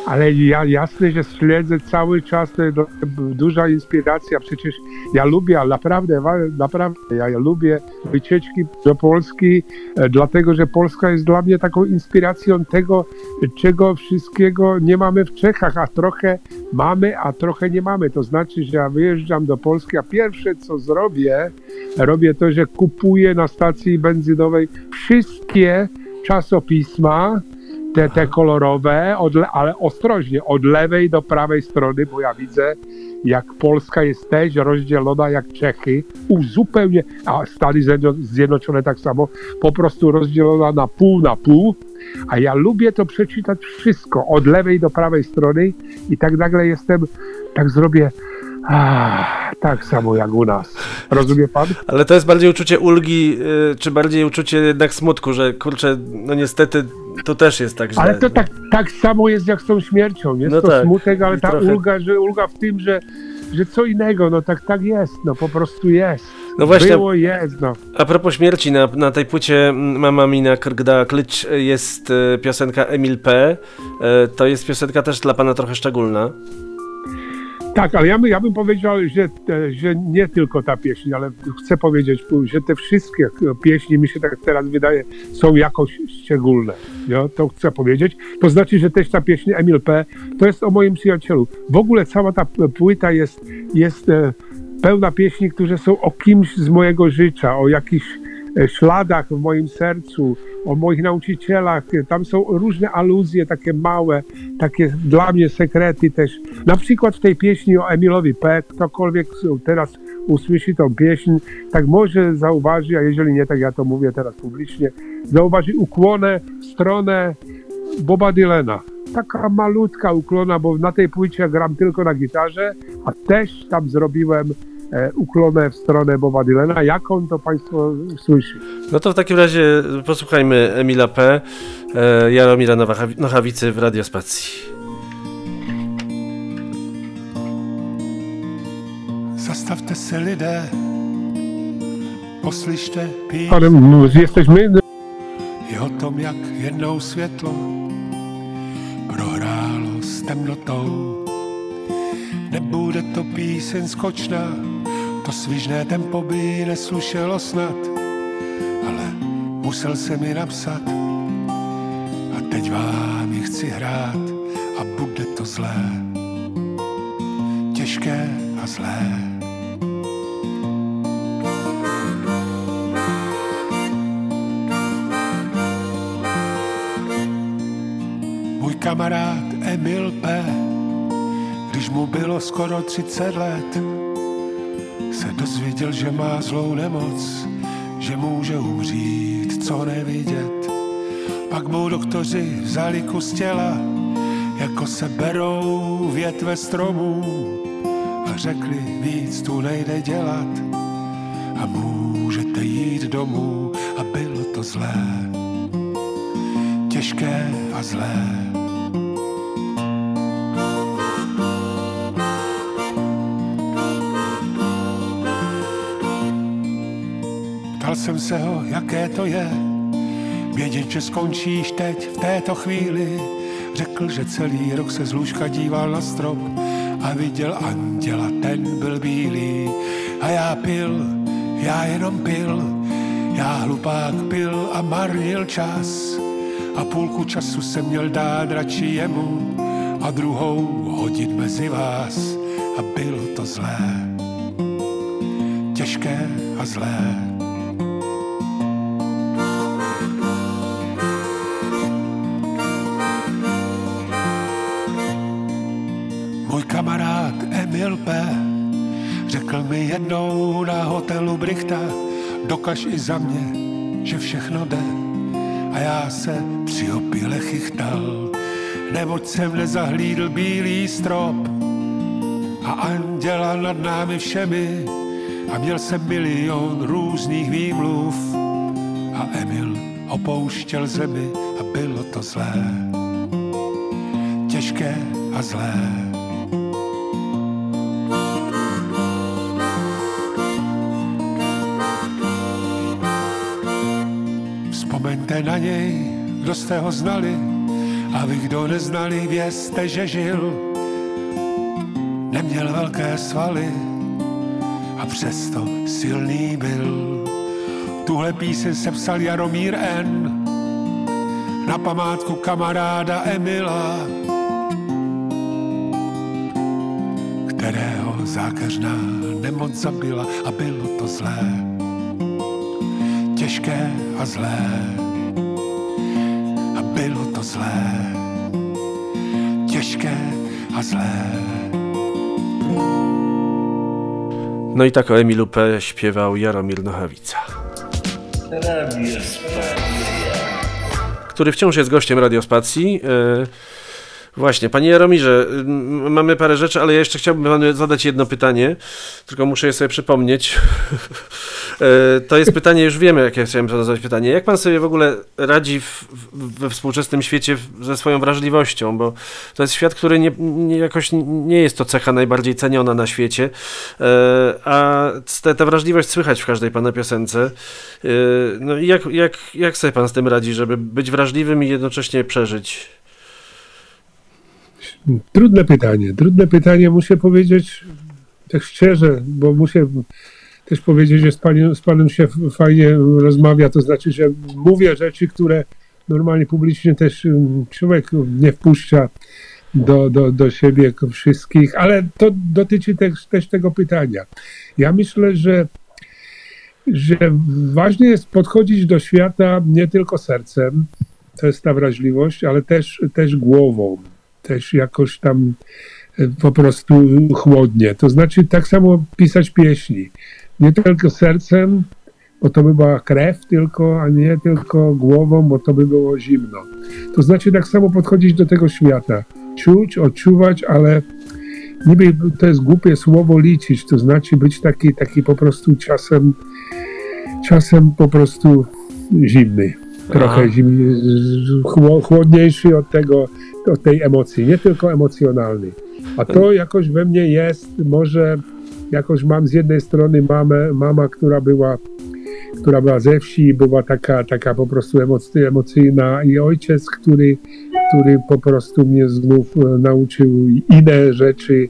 [SPEAKER 7] Ale ja jasne, że śledzę cały czas, to jest duża inspiracja, przecież ja lubię, naprawdę, naprawdę, ja, ja lubię wycieczki do Polski, e, dlatego, że Polska jest dla mnie taką inspiracją tego, czego wszystkiego nie mamy w Czechach, a trochę mamy, a trochę nie mamy. To znaczy, że ja wyjeżdżam do Polski, a pierwsze co zrobię, robię to, że kupuję na stacji benzynowej wszystkie czasopisma, te, te kolorowe, od, le- ale ostrożnie, od lewej do prawej strony, bo ja widzę, jak Polska jest też rozdzielona jak Czechy, zupełnie, a Stany Zjedno- Zjednoczone tak samo, po prostu rozdzielona na pół na pół, a ja lubię to przeczytać wszystko, od lewej do prawej strony i tak nagle jestem, tak zrobię, tak samo jak u nas. Rozumie pan?
[SPEAKER 4] Ale to jest bardziej uczucie ulgi, y, czy bardziej uczucie jednak smutku, że kurczę, no niestety to też jest tak źle.
[SPEAKER 7] Ale to tak, tak samo jest jak z tą śmiercią. Jest
[SPEAKER 4] No
[SPEAKER 7] to
[SPEAKER 4] tak.
[SPEAKER 7] smutek, ale
[SPEAKER 4] I
[SPEAKER 7] ta
[SPEAKER 4] trochę-
[SPEAKER 7] ulga, że ulga w tym, że, że co innego, no tak, tak jest, no po prostu jest.
[SPEAKER 4] No właśnie-
[SPEAKER 7] Było, jest, no.
[SPEAKER 4] A propos śmierci, na, na tej płycie mm, Mama Mina Krgda Klicz jest e, piosenka Emil P. E, to jest piosenka też dla pana trochę szczególna.
[SPEAKER 7] Tak, ale ja, by, ja bym powiedział, że, że nie tylko ta pieśń, ale chcę powiedzieć, że te wszystkie pieśni, mi się tak teraz wydaje, są jakoś szczególne. Ja to chcę powiedzieć. To znaczy, że też ta pieśń Emil P. to jest o moim przyjacielu. W ogóle cała ta płyta jest, jest e, pełna pieśni, które są o kimś z mojego życia, o jakichś śladach w moim sercu, o moich nauczycielach. Tam są różne aluzje, takie małe, takie dla mnie sekrety też. Na przykład w tej pieśni o Emilowi P. Ktokolwiek teraz usłyszy tą pieśń, tak może zauważy, a jeżeli nie, tak ja to mówię teraz publicznie, zauważy ukłonę w stronę Boba Dylana. Taka malutka uklona, bo na tej płycie gram tylko na gitarze, a też tam zrobiłem e, uklonę w stronę Boba Dylana. Jaką to Państwo słyszy?
[SPEAKER 4] No to w takim razie posłuchajmy Emila P. E, Jaromira Nochawicy w Radiospacji.
[SPEAKER 3] Zastavte se lidé, poslyšte píseň
[SPEAKER 7] Ale no, jesteśmy
[SPEAKER 3] i o tom, jak jednou světlo prohrálo s temnotou. Nebude to píseň skočná, to svižné tempo by neslušelo snad, ale musel jsem mi napsat a teď vám ji chci hrát a bude to zlé, těžké a zlé. Kamarád Emil P., když mu bylo skoro 30 let, se dozvěděl, že má zlou nemoc, že může umřít, co nevidět. Pak mu doktoři vzali kus těla, jako se berou větve stromů a řekli, víc tu nejde dělat a můžete jít domů a bylo to zlé těžké a zlé. Jsem se ho, jaké to je, vědět, že skončíš teď v této chvíli. Řekl, že celý rok se z lůžka díval na strop a viděl anděla, ten byl bílý. A já pil, já jenom pil, já hlupák pil a marnil čas. A půlku času jsem měl dát radši jemu a druhou hodit mezi vás. A bylo to zlé, těžké a zlé. Hotelu Brichta, dokaž i za mě, že všechno jde. A já se při opile chychtal, neboť jsem nezahlídl bílý strop. A anděla nad námi všemi. A měl jsem milion různých výmluv. A Emil opouštěl zemi. A bylo to zlé, těžké a zlé. Něj, kdo jste ho znali A vy, kdo neznali, vězte, že žil. Neměl velké svaly a přesto silný byl. Tuhle píseň sepsal Jaromír N. Na památku kamaráda Emila, kterého zákeřná nemoc zabila a bylo to zlé, těžké a zlé.
[SPEAKER 4] No i tak o Emilu P. śpiewał Jaromir Nochawica, który wciąż jest gościem Radiospacji. E, Właśnie, panie Jaromirze, mamy parę rzeczy, ale ja jeszcze chciałbym panu zadać jedno pytanie, tylko muszę je sobie przypomnieć. E, to jest pytanie, już wiemy, jakie chciałem panu zadać pytanie. Jak pan sobie w ogóle radzi w, w, we współczesnym świecie ze swoją wrażliwością? Bo to jest świat, który nie, nie, jakoś nie jest to cecha najbardziej ceniona na świecie, e, a te, tę wrażliwość słychać w każdej pana piosence. E, no i jak, jak, jak sobie pan z tym radzi, żeby być wrażliwym i jednocześnie przeżyć?
[SPEAKER 7] Trudne pytanie, trudne pytanie, muszę powiedzieć tak szczerze, bo muszę też powiedzieć, że z, panią, z panem się fajnie rozmawia, to znaczy, że mówię rzeczy, które normalnie publicznie też um, człowiek nie wpuszcza do, do, do siebie wszystkich, ale to dotyczy też, też tego pytania. Ja myślę, że, że ważne jest podchodzić do świata nie tylko sercem, to jest ta wrażliwość, ale też, też głową, też jakoś tam e, po prostu chłodnie. To znaczy tak samo pisać pieśni. Nie tylko sercem, bo to by była krew tylko, a nie tylko głową, bo to by było zimno. To znaczy tak samo podchodzić do tego świata. Czuć, odczuwać, ale niby to jest głupie słowo liczyć, to znaczy być taki, taki po prostu czasem, czasem po prostu zimny. Trochę chło- chłodniejszy od tego, od tej emocji, nie tylko emocjonalny. A to jakoś we mnie jest, może jakoś mam z jednej strony mamę, mama, która była, która była ze wsi, była taka, taka po prostu emocy, emocyjna i ojciec, który, który po prostu mnie znów e, nauczył inne rzeczy.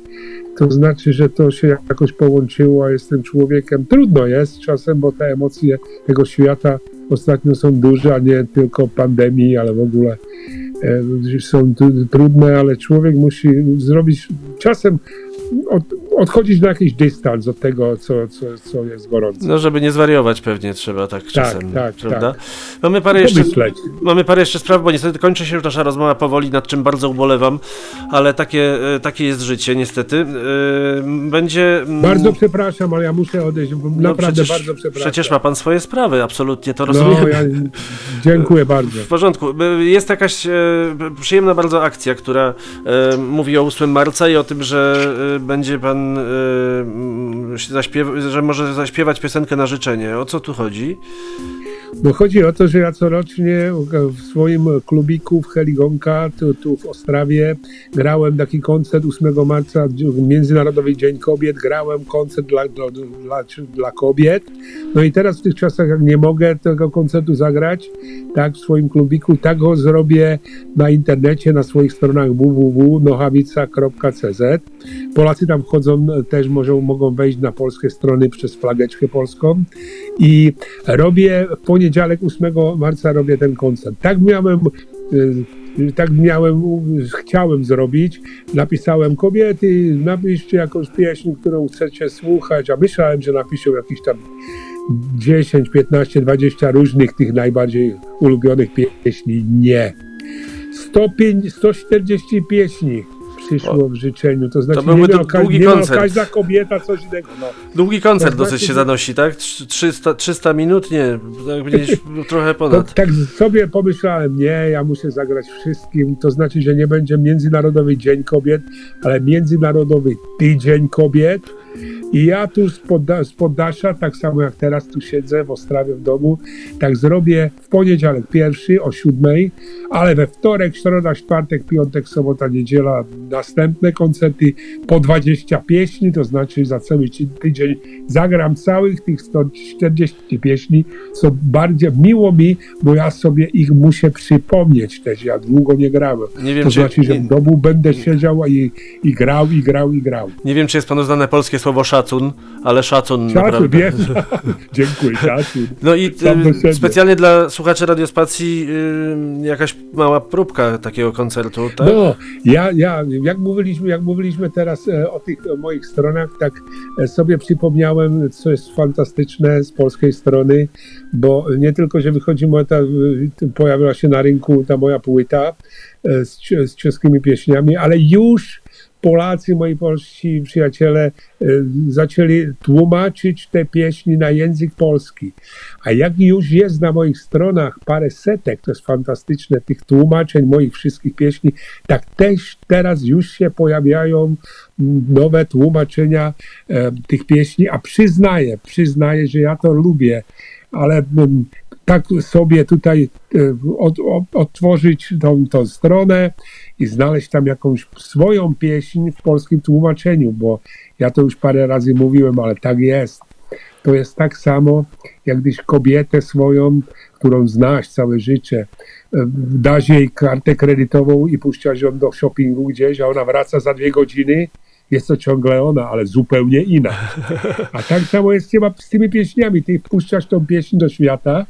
[SPEAKER 7] To znaczy, że to się jakoś połączyło, a jestem człowiekiem. Trudno jest czasem, bo te emocje tego świata ostatnio są duże, a nie tylko pandemii, ale w ogóle e, są tr- trudne, ale człowiek musi zrobić czasem odchodzić na jakiś dystans od tego, co, co, co jest gorące.
[SPEAKER 4] No, żeby nie zwariować pewnie trzeba tak czasem,
[SPEAKER 7] tak,
[SPEAKER 4] prawda?
[SPEAKER 7] tak.
[SPEAKER 4] Mamy parę jeszcze...
[SPEAKER 7] Pomyśleć.
[SPEAKER 4] Mamy parę jeszcze spraw, bo niestety kończy się już nasza rozmowa powoli, nad czym bardzo ubolewam, ale takie, e, takie jest życie, niestety. E, Będzie. mm,
[SPEAKER 7] Bardzo przepraszam, ale ja muszę odejść. bo
[SPEAKER 4] no
[SPEAKER 7] Naprawdę
[SPEAKER 4] przecież,
[SPEAKER 7] bardzo przepraszam.
[SPEAKER 4] Przecież ma pan swoje sprawy, absolutnie to rozumiem.
[SPEAKER 7] no, ja dziękuję bardzo.
[SPEAKER 4] W porządku. E, Jest jakaś e, przyjemna bardzo akcja, która e, mówi o 8 marca i o tym, że e, będzie pan e, mm, że może zaśpiewać piosenkę na życzenie. O co tu chodzi?
[SPEAKER 7] No chodzi o to, że ja corocznie w swoim klubiku w Heligonka, tu, tu w Ostrawie, grałem taki koncert 8 marca, Międzynarodowy Dzień Kobiet, grałem koncert dla, dla, dla, dla kobiet. No i teraz w tych czasach, jak nie mogę tego koncertu zagrać, tak w swoim klubiku, tak go zrobię na internecie, na swoich stronach www.nochawica.cz. Polacy tam wchodzą, też może, mogą wejść na polskie strony przez flageczkę polską i robię w poniedziałek 8 marca robię ten koncert. Tak miałem y, tak miałem, chciałem zrobić. Napisałem kobiety, napiszcie jakąś pieśń, którą chcecie słuchać, a myślałem, że napiszą jakiś tam 10, 15, 20 różnych tych najbardziej ulubionych pieśni. Nie. 105, 140 pieśni przyszło w życzeniu. To znaczy,
[SPEAKER 4] byłby
[SPEAKER 7] nie,
[SPEAKER 4] to
[SPEAKER 7] miał,
[SPEAKER 4] długi
[SPEAKER 7] nie
[SPEAKER 4] koncert.
[SPEAKER 7] każda kobieta coś innego. No.
[SPEAKER 4] Długi koncert
[SPEAKER 7] To znaczy,
[SPEAKER 4] dosyć się zanosi, tak? Trz- 300, 300 minut? Nie, gdzieś trochę
[SPEAKER 7] To,
[SPEAKER 4] ponad.
[SPEAKER 7] tak sobie pomyślałem, nie, ja muszę zagrać wszystkim. To znaczy, że nie będzie Międzynarodowy Dzień Kobiet, ale Międzynarodowy Tydzień Kobiet. I ja tu z, podda- z poddasza, tak samo jak teraz tu siedzę w Ostrawie w domu, tak zrobię w poniedziałek pierwszy o siódmej, ale we wtorek, środa, czwartek, piątek, sobota, niedziela następne koncerty po 20 pieśni, to znaczy za cały tydzień zagram całych tych 140 pieśni, co bardzo miło mi, bo ja sobie ich muszę przypomnieć też, ja długo nie grałem.
[SPEAKER 4] Nie wiem,
[SPEAKER 7] to
[SPEAKER 4] czy-
[SPEAKER 7] znaczy, że w domu będę siedział i, i grał, i grał, i grał.
[SPEAKER 4] Nie wiem, czy jest panu znane polskie słowo szacun, ale szacun
[SPEAKER 7] Szacun,
[SPEAKER 4] naprawdę.
[SPEAKER 7] wiem. Dziękuję, szacun.
[SPEAKER 4] No i y, specjalnie dla słuchaczy Radiospacji y, jakaś mała próbka takiego koncertu, tak?
[SPEAKER 7] No, ja, ja jak, mówiliśmy, jak mówiliśmy teraz e, o tych o moich stronach, tak e, sobie przypomniałem, co jest fantastyczne z polskiej strony, bo nie tylko, że wychodzi moja, ta, e, pojawiła się na rynku ta moja płyta e, z, z czeskimi pieśniami, ale już Polacy, moi polscy przyjaciele, e, zaczęli tłumaczyć te pieśni na język polski. A jak już jest na moich stronach parę setek, to jest fantastyczne, tych tłumaczeń moich wszystkich pieśni, tak też teraz już się pojawiają nowe tłumaczenia e, tych pieśni, a przyznaję, przyznaję, że ja to lubię, ale tak sobie tutaj e, od, od, otworzyć tą, tą stronę i znaleźć tam jakąś swoją pieśń w polskim tłumaczeniu, bo ja to już parę razy mówiłem, ale tak jest. To jest tak samo, jak gdyś kobietę swoją, którą znasz całe życie, dasz jej kartę kredytową i puszczasz ją do shoppingu gdzieś, a ona wraca za dwie godziny, jest to ciągle ona, ale zupełnie inna. A tak samo jest chyba z tymi pieśniami. Ty wpuszczasz tą pieśń do świata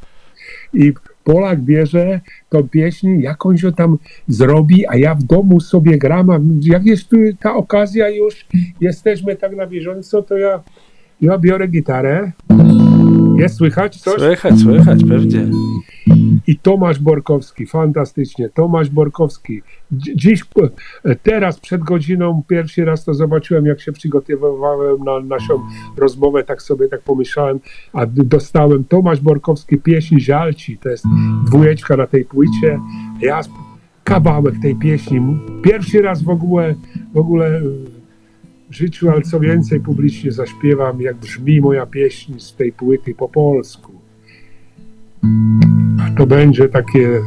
[SPEAKER 7] i Polak bierze tą pieśń, jakąś ją tam zrobi, a ja w domu sobie gram, a jak jest tu ta okazja już, jesteśmy tak na bieżąco, to ja, ja biorę gitarę, jest słychać coś?
[SPEAKER 4] Słychać, słychać, pewnie.
[SPEAKER 7] I Tomasz Borkowski, fantastycznie, Tomasz Borkowski. Dzi- Dziś, e, teraz przed godziną, pierwszy raz to zobaczyłem, jak się przygotowywałem na naszą rozmowę, tak sobie tak pomyślałem, a dostałem Tomasz Borkowski, pieśń Żalci, to jest dwójeczka na tej płycie. Ja kawałek tej pieśni, pierwszy raz w ogóle, w ogóle życiu, ale co więcej, publicznie zaśpiewam, jak brzmi moja pieśń z tej płyty po polsku. To będzie takie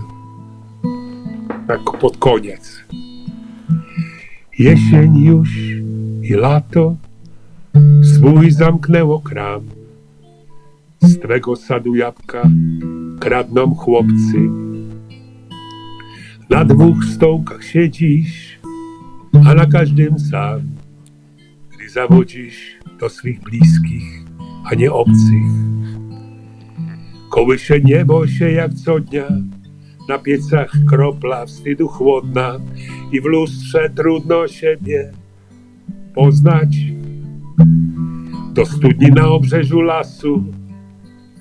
[SPEAKER 7] tak pod koniec. Jesień już i lato swój zamknęło kram. Z twego sadu jabłka kradną chłopcy. Na dwóch stołkach siedzisz, a na każdym sam. Gdy zawodzisz do swych bliskich, a nie obcych. Kołysze niebo się jak co dnia, na piecach kropla wstydu chłodna i w lustrze trudno siebie poznać. Do studni na obrzeżu lasu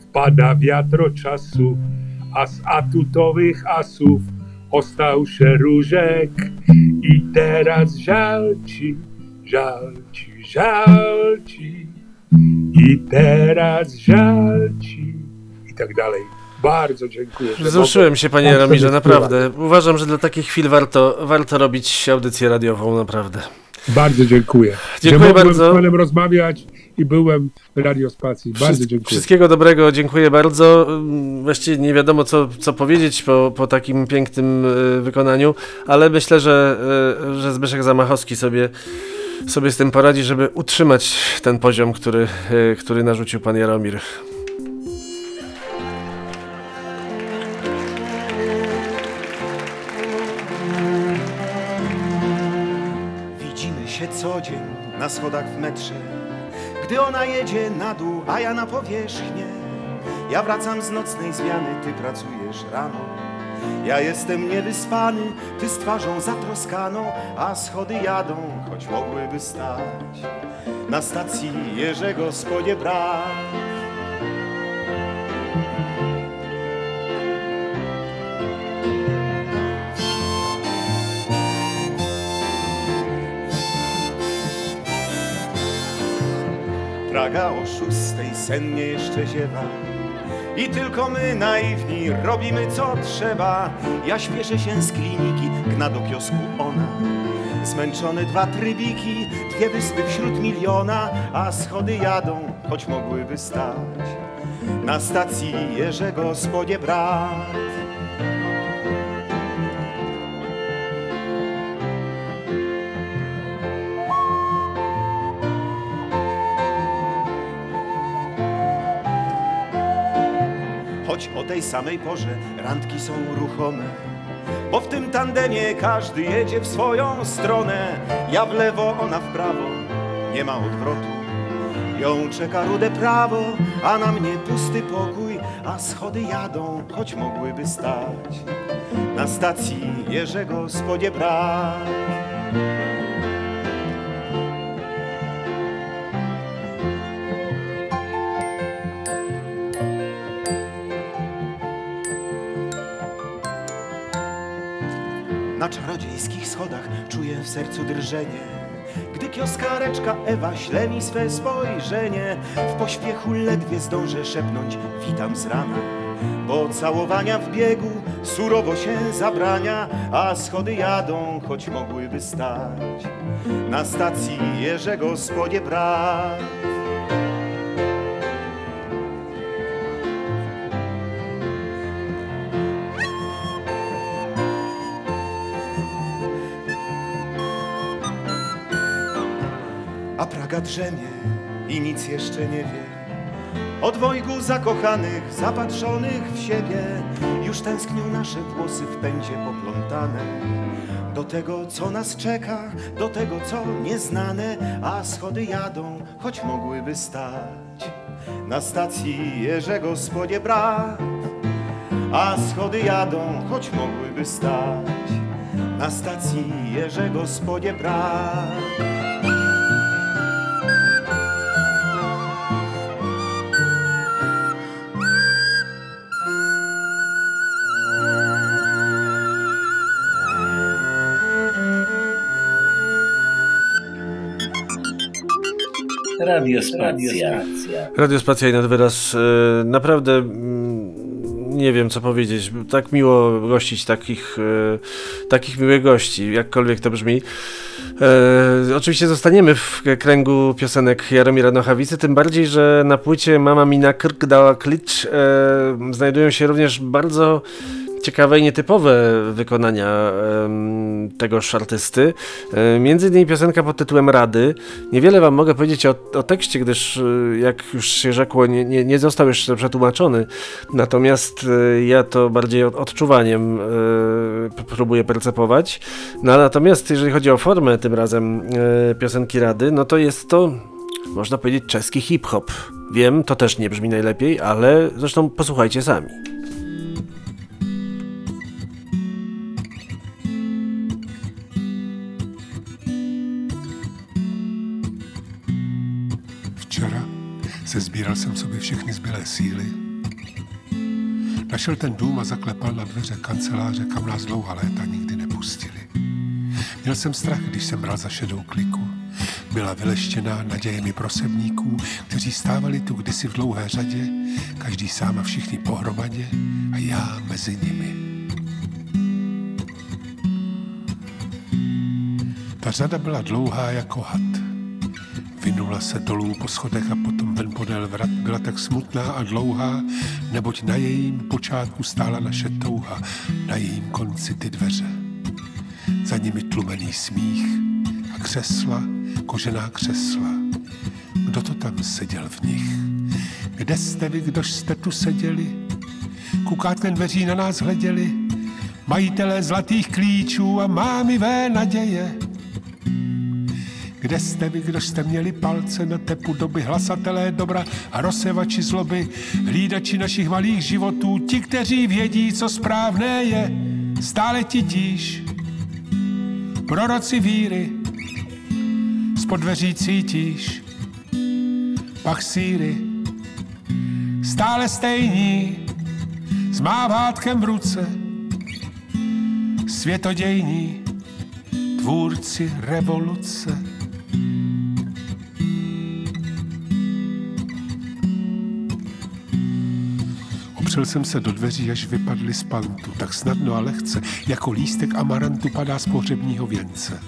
[SPEAKER 7] wpada wiatro czasu, a z atutowych asów ostał się różek i teraz żal ci, żal żal ci i teraz żal ci i tak dalej. Bardzo dziękuję.
[SPEAKER 4] Wzruszyłem się, panie Ramirze, naprawdę. Uważam, że dla takich chwil warto, warto robić audycję radiową, naprawdę.
[SPEAKER 7] Bardzo dziękuję.
[SPEAKER 4] Dziękuję
[SPEAKER 7] że mogłem
[SPEAKER 4] bardzo.
[SPEAKER 7] z panem rozmawiać i byłem w radiospacji. Bardzo
[SPEAKER 4] Wszyst-
[SPEAKER 7] dziękuję.
[SPEAKER 4] Wszystkiego dobrego, dziękuję bardzo. Ym, Właściwie nie wiadomo, co, co powiedzieć po, po takim pięknym y, wykonaniu, ale myślę, że, y, że Zbyszek Zamachowski sobie, sobie z tym poradzi, żeby utrzymać ten poziom, który, y, który narzucił pan Jaromir.
[SPEAKER 9] Widzimy się co dzień na schodach w metrze. Gdy ona jedzie na dół, a ja na powierzchnię. Ja wracam z nocnej zmiany, ty pracujesz rano Ja jestem niewyspany, ty z twarzą zatroskaną A schody jadą, choć mogłyby stać Na stacji Jerzego Spodzie brak o szóstej sennie jeszcze ziewa I tylko my naiwni robimy co trzeba. Ja śpieszę się z kliniki, gna do kiosku ona. Zmęczone dwa trybiki, dwie wyspy wśród miliona, a schody jadą, choć mogłyby stać. Na stacji Jerzego Spodzie Brat. Choć o tej samej porze randki są ruchome, bo w tym tandemie każdy jedzie w swoją stronę. Ja w lewo, ona w prawo, nie ma odwrotu. Ją czeka rude prawo, a na mnie pusty pokój, a schody jadą, choć mogłyby stać na stacji Jerzego Spodzie Na czarodziejskich schodach czuję w sercu drżenie. Gdy kioskareczka Ewa śle mi swe spojrzenie W pośpiechu ledwie zdążę szepnąć witam z rana. Bo całowania w biegu surowo się zabrania A schody jadą, choć mogłyby stać. Na stacji Jerzego Spodzie Brat drzemie i nic jeszcze nie wie. Od dwojgu zakochanych, zapatrzonych w siebie, już tęsknią nasze włosy w pędzie poplątane. Do tego, co nas czeka, do tego, co nieznane, a schody jadą, choć mogłyby stać na stacji Jerzego Spodzie Brat. A schody jadą, choć mogłyby stać na stacji Jerzego Spodzie Brat.
[SPEAKER 6] Radiospacja.
[SPEAKER 4] Radiospacja i nad wyraz. e, Naprawdę mm, nie wiem co powiedzieć. Tak miło gościć takich, e, takich miłych gości, jakkolwiek to brzmi. E, oczywiście zostaniemy w kręgu piosenek Jaromira Nochawicy, tym bardziej, że na płycie Mama Mina Krk dała klicz e, znajdują się również bardzo ciekawe i nietypowe wykonania tegoż artysty. E, między innymi piosenka pod tytułem Rady. Niewiele wam mogę powiedzieć o, o tekście, gdyż e, jak już się rzekło, nie, nie, nie został jeszcze przetłumaczony. Natomiast e, ja to bardziej od, odczuwaniem próbuję percepować. No, natomiast jeżeli chodzi o formę tym razem piosenki Rady, no to jest to można powiedzieć czeski hip-hop. Wiem, to też nie brzmi najlepiej, ale zresztą posłuchajcie sami.
[SPEAKER 3] Se sbíral jsem sobě všechny zbylé síly. Našel ten dům a zaklepal na dveře kanceláře, kam nás dlouhá léta nikdy nepustili. Měl jsem strach, když jsem bral za šedou kliku. Byla vyleštěná nadějemi prosebníků, kteří stávali tu kdysi v dlouhé řadě, každý sám a všichni pohromadě a já mezi nimi. Ta řada byla dlouhá jako had. Vynula se dolů po schodech a potom ven podél vrat. Byla tak smutná a dlouhá, neboť na jejím počátku stála naše touha, na jejím konci ty dveře. Za nimi tlumený smích a křesla, kožená křesla. Kdo to tam seděl v nich? Kde jste vy, kdož jste tu seděli? Kukátkem dveří na nás hleděli, majitelé zlatých klíčů a mámivé naděje. Kde jste vy, kdo jste měli palce na tepu doby, hlasatelé dobra a rozsevači zloby, hlídači našich malých životů, ti, kteří vědí, co správné je, stále titíž. Proroci víry, spod dveří cítíš, pak síry, stále stejní, s mávátkem v ruce, světodějní, tvůrci revoluce. Opřel jsem se do dveří, až vypadly z pantu, tak snadno a lehce, jako lístek amarantu padá z pohřebního věnce.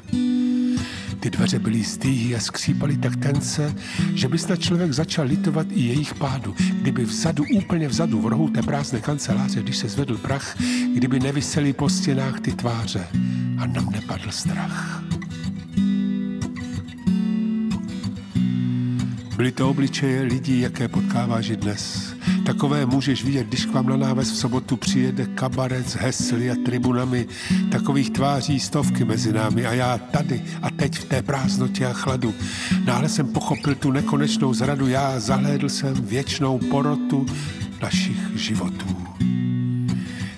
[SPEAKER 3] Ty dveře byly stýhy a skřípaly tak tence, že by snad člověk začal litovat i jejich pádu. Kdyby vzadu, úplně vzadu, v rohu té prázdné kanceláře, když se zvedl prach, kdyby nevysely po stěnách ty tváře a nám nepadl strach. Byly to obličeje lidí, jaké potkáváš i dnes. Takové můžeš vidět, když k vám na náves v sobotu přijede kabaret s hesly a tribunami. Takových tváří stovky mezi námi a já tady a teď v té prázdnotě a chladu. Náhle jsem pochopil tu nekonečnou zradu, já zahlédl jsem věčnou porotu našich životů.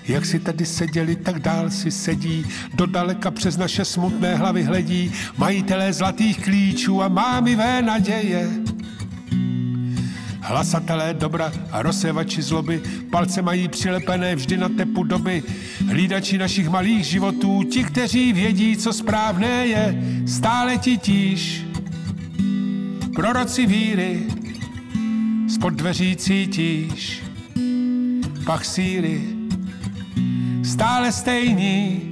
[SPEAKER 3] Jak si tady seděli, tak dál si sedí, do daleka přes naše smutné hlavy hledí, majitelé zlatých klíčů a mámivé naděje. Hlasatelé dobra a rozsevači zloby, palce mají přilepené vždy na tepu doby. Hlídači našich malých životů, ti, kteří vědí, co správné je, stále titíž. Proroci víry, spod dveří cítíš, pach síry, stále stejní,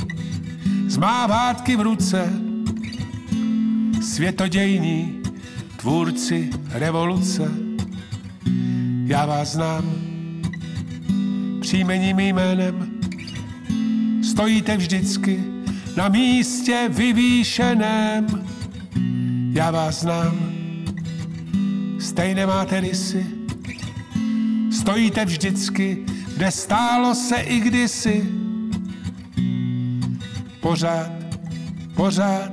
[SPEAKER 3] zmávátky v ruce, světodějní, tvůrci revoluce. Já vás znám, příjmením jménem, stojíte vždycky na místě vyvýšeném. Já vás znám, stejné máte rysy, stojíte vždycky, kde stálo se i kdysi. Pořád, pořád,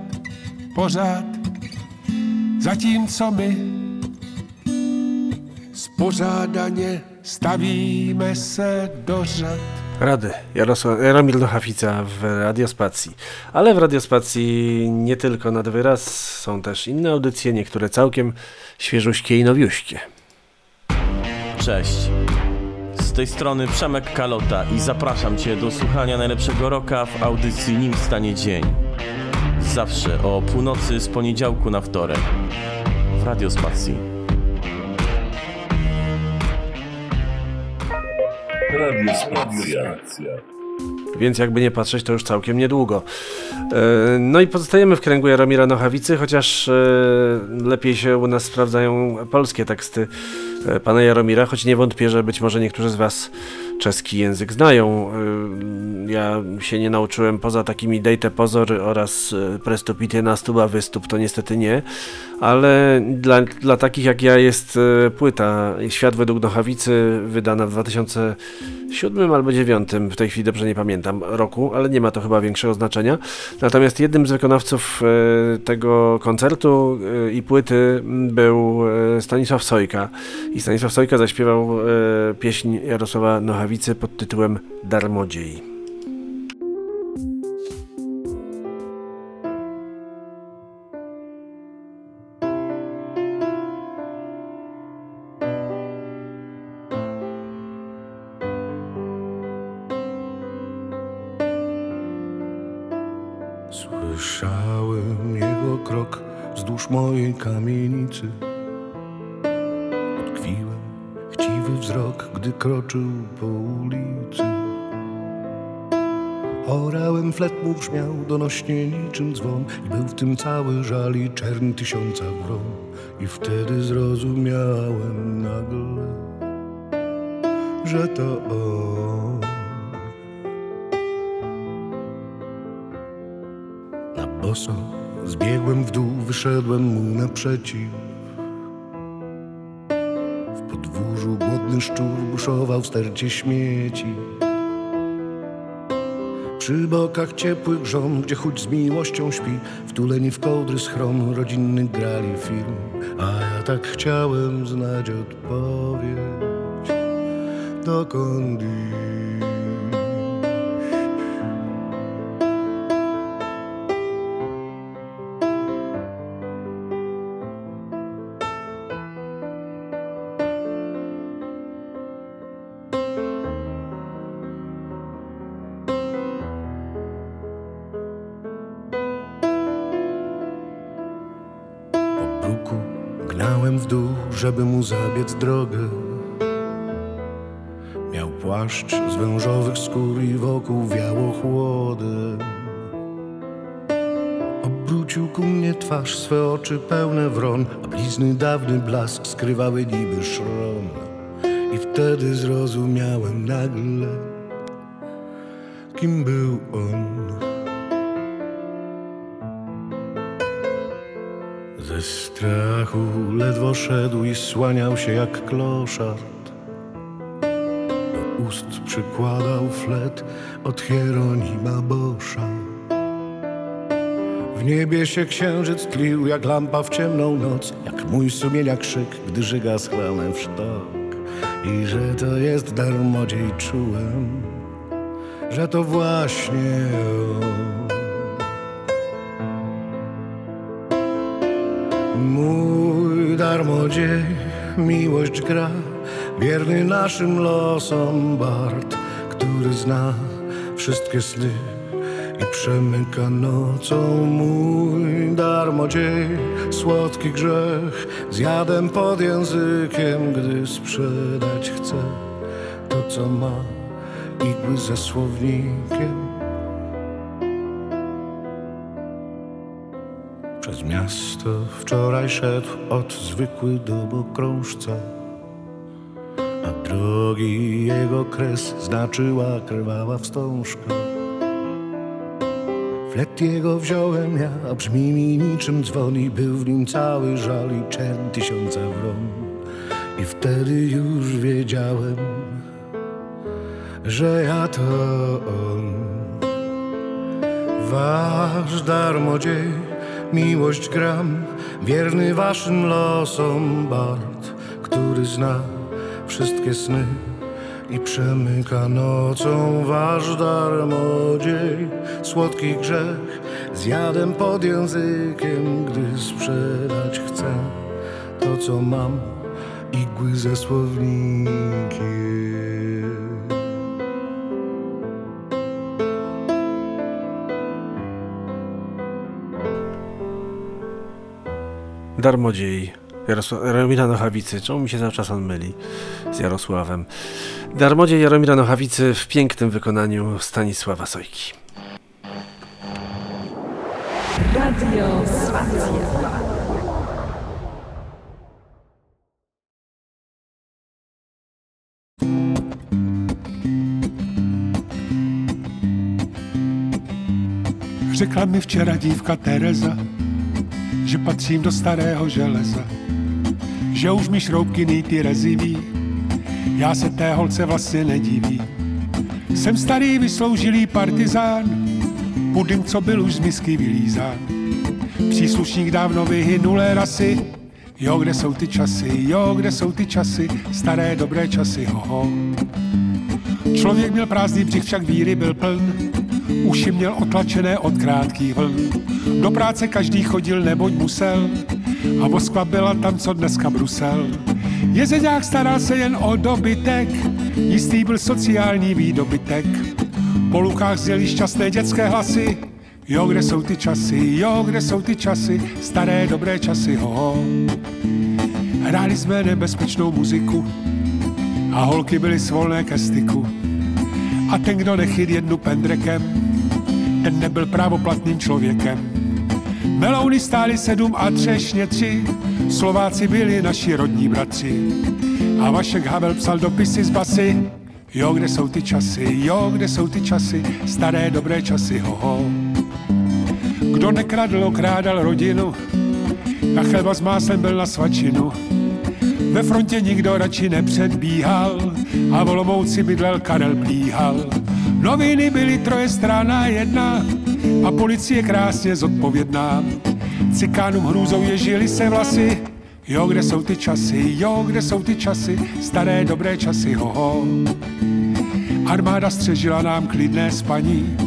[SPEAKER 3] pořád, zatímco my spořádaně stavíme se do řad.
[SPEAKER 4] Rady. Jarosław, Jaromir Nochawica w Radiospacji. Ale w Radiospacji nie tylko nad wyraz, są też inne audycje, niektóre całkiem świeżuśkie i nowiuśkie.
[SPEAKER 10] Cześć. Z tej strony Przemek Kalota i zapraszam Cię do słuchania najlepszego roka w audycji Nim stanie dzień. Zawsze o północy z poniedziałku na wtorek w Radiospacji.
[SPEAKER 6] Radiospacja.
[SPEAKER 4] Więc jakby nie patrzeć, to już całkiem niedługo. E, No i pozostajemy w kręgu Jaromira Nochawicy, chociaż e, lepiej się u nas sprawdzają polskie teksty e, pana Jaromira, choć nie wątpię, że być może niektórzy z was czeski język znają. E, Ja się nie nauczyłem poza takimi Dejte Pozory oraz e, Prestupite na stuba wystup, to niestety nie, ale dla, dla takich jak ja jest e, płyta Świat według Nochawicy wydana w 2007 albo 2009, w tej chwili dobrze nie pamiętam roku, ale nie ma to chyba większego znaczenia. Natomiast jednym z wykonawców tego koncertu i płyty był Stanisław Sojka i Stanisław Sojka zaśpiewał pieśń Jarosława Nochawicy pod tytułem Darmodziej.
[SPEAKER 11] Słyszałem jego krok wzdłuż mojej kamienicy. Gdy kroczył po ulicy. Orałem flet mu brzmiał donośnie niczym dzwon i był w tym cały żal i czern tysiąca wron. I wtedy zrozumiałem nagle, że to on. Na boso zbiegłem w dół, wyszedłem mu naprzeciw. Głodny szczur buszował w stercie śmieci. Przy bokach ciepłych żon, gdzie chuć z miłością śpi, wtuleni w kołdry schron rodzinny grali film. A ja tak chciałem znać odpowiedź, dokąd iść. Dół, żeby mu zabiec drogę. Miał płaszcz z wężowych skór i wokół wiało chłodem. Obrócił ku mnie twarz, swe oczy pełne wron, a blizny dawny blask skrywały niby szron. I wtedy zrozumiałem nagle, kim był on. Ze strachu ledwo szedł i słaniał się jak kloszard. Do ust przykładał flet od Hieronima Boscha. W niebie się księżyc tlił jak lampa w ciemną noc, jak mój sumienia krzyk, gdy żyga schlanę w sztok. I że to jest darmodziej czułem, że to właśnie on. Mój darmodziej, miłość gra, wierny naszym losom Bart, który zna wszystkie sny i przemyka nocą. Mój darmodziej, słodki grzech, zjadem pod językiem, gdy sprzedać chce to, co ma, igły ze słownikiem. Miasto wczoraj szedł od zwykły dobokrążca, a drogi jego kres znaczyła krwawa wstążka. Flet jego wziąłem ja, a brzmi mi niczym dzwon i był w nim cały żal i czern tysiąca wron. I wtedy już wiedziałem, że ja to on. Wasz darmodziej, miłość gram, wierny waszym losom Bart, który zna wszystkie sny i przemyka nocą wasz darmodziej. Słodki grzech zjadem pod językiem, gdy sprzedać chcę to, co mam, igły ze słownikiem.
[SPEAKER 4] Darmodziej. Jarosław, Jaromira Nochawicy. Czemu mi się cały czas on myli z Jarosławem? Darmodziej Jaromira Nochawicy w pięknym wykonaniu Stanisława Sojki.
[SPEAKER 1] Radio Spacja.
[SPEAKER 3] Řekla mi včera dívka Tereza, že patřím do starého železa, že už mi šroubky nejty reziví, já se té holce vlastně nediví. Jsem starý vysloužilý partizán, pudym, co byl už z misky vylízán. Příslušník dávno vyhynulé rasy, jo, kde jsou ty časy, jo, kde jsou ty časy, staré dobré časy, hoho. Člověk měl prázdný břich, však víry byl pln, uši měl otlačené od krátkých vln. Do práce každý chodil, neboť musel, a Moskva byla tam, co dneska Brusel. Jezeňák staral se jen o dobytek, jistý byl sociální výdobytek. Po lukách zjeli šťastné dětské hlasy, jo, kde jsou ty časy, jo, kde jsou ty časy, staré dobré časy, ho. Hráli jsme nebezpečnou muziku a holky byly svolné ke styku. A ten, kdo nechyt jednu pendrekem, ten nebyl právoplatným člověkem. Melouny stály sedm a třešně tři, Slováci byli naši rodní bratři. A Vašek Havel psal dopisy z basy, jo, kde jsou ty časy, jo, kde jsou ty časy, staré dobré časy, hoho. Kdo nekradl, okrádal rodinu, a chleba s máslem byl na svačinu. Ve frontě nikdo radši nepředbíhal a v Olomouci bydlel Karel Plíhal. Noviny byly troje strana jedna a policie krásně zodpovědná. Cikánům hrůzou ježili se vlasy, jo, kde jsou ty časy, jo, kde jsou ty časy, staré dobré časy, hoho. Armáda střežila nám klidné spaní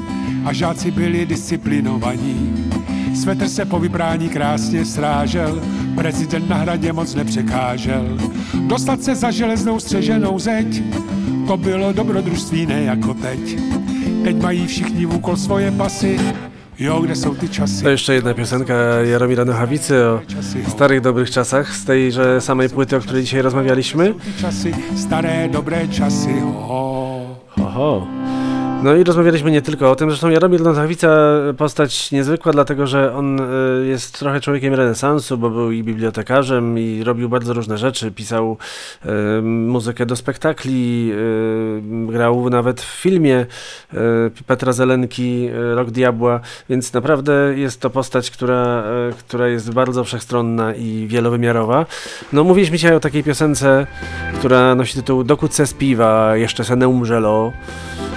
[SPEAKER 3] a žáci byli disciplinovaní. Svetr se po vybrání krásně srážel, prezident na hradě moc nepřekážel. Dostat se za železnou střeženou zeď, to bylo dobrodružství ne jako teď. Teď mají všichni v úkol svoje pasy, jo, kde jsou ty časy.
[SPEAKER 4] To jeszcze jedna piosenka Jaromira Nochawicy o starych dobrych czasach z tejże samej płyty, o której dzisiaj rozmawialiśmy.
[SPEAKER 3] Časy, staré dobré časy, ho.
[SPEAKER 4] No i rozmawialiśmy nie tylko o tym, zresztą Jaromir Nozawica postać niezwykła, dlatego że on y, jest trochę człowiekiem renesansu, bo był i bibliotekarzem i robił bardzo różne rzeczy, pisał y, muzykę do spektakli, y, grał nawet w filmie y, Petra Zelenki, Rok Diabła, więc naprawdę jest to postać, która, która jest bardzo wszechstronna i wielowymiarowa. No mówiliśmy dzisiaj o takiej piosence, która nosi tytuł Dokąd se spiwa, jeszcze se nie umrzelo.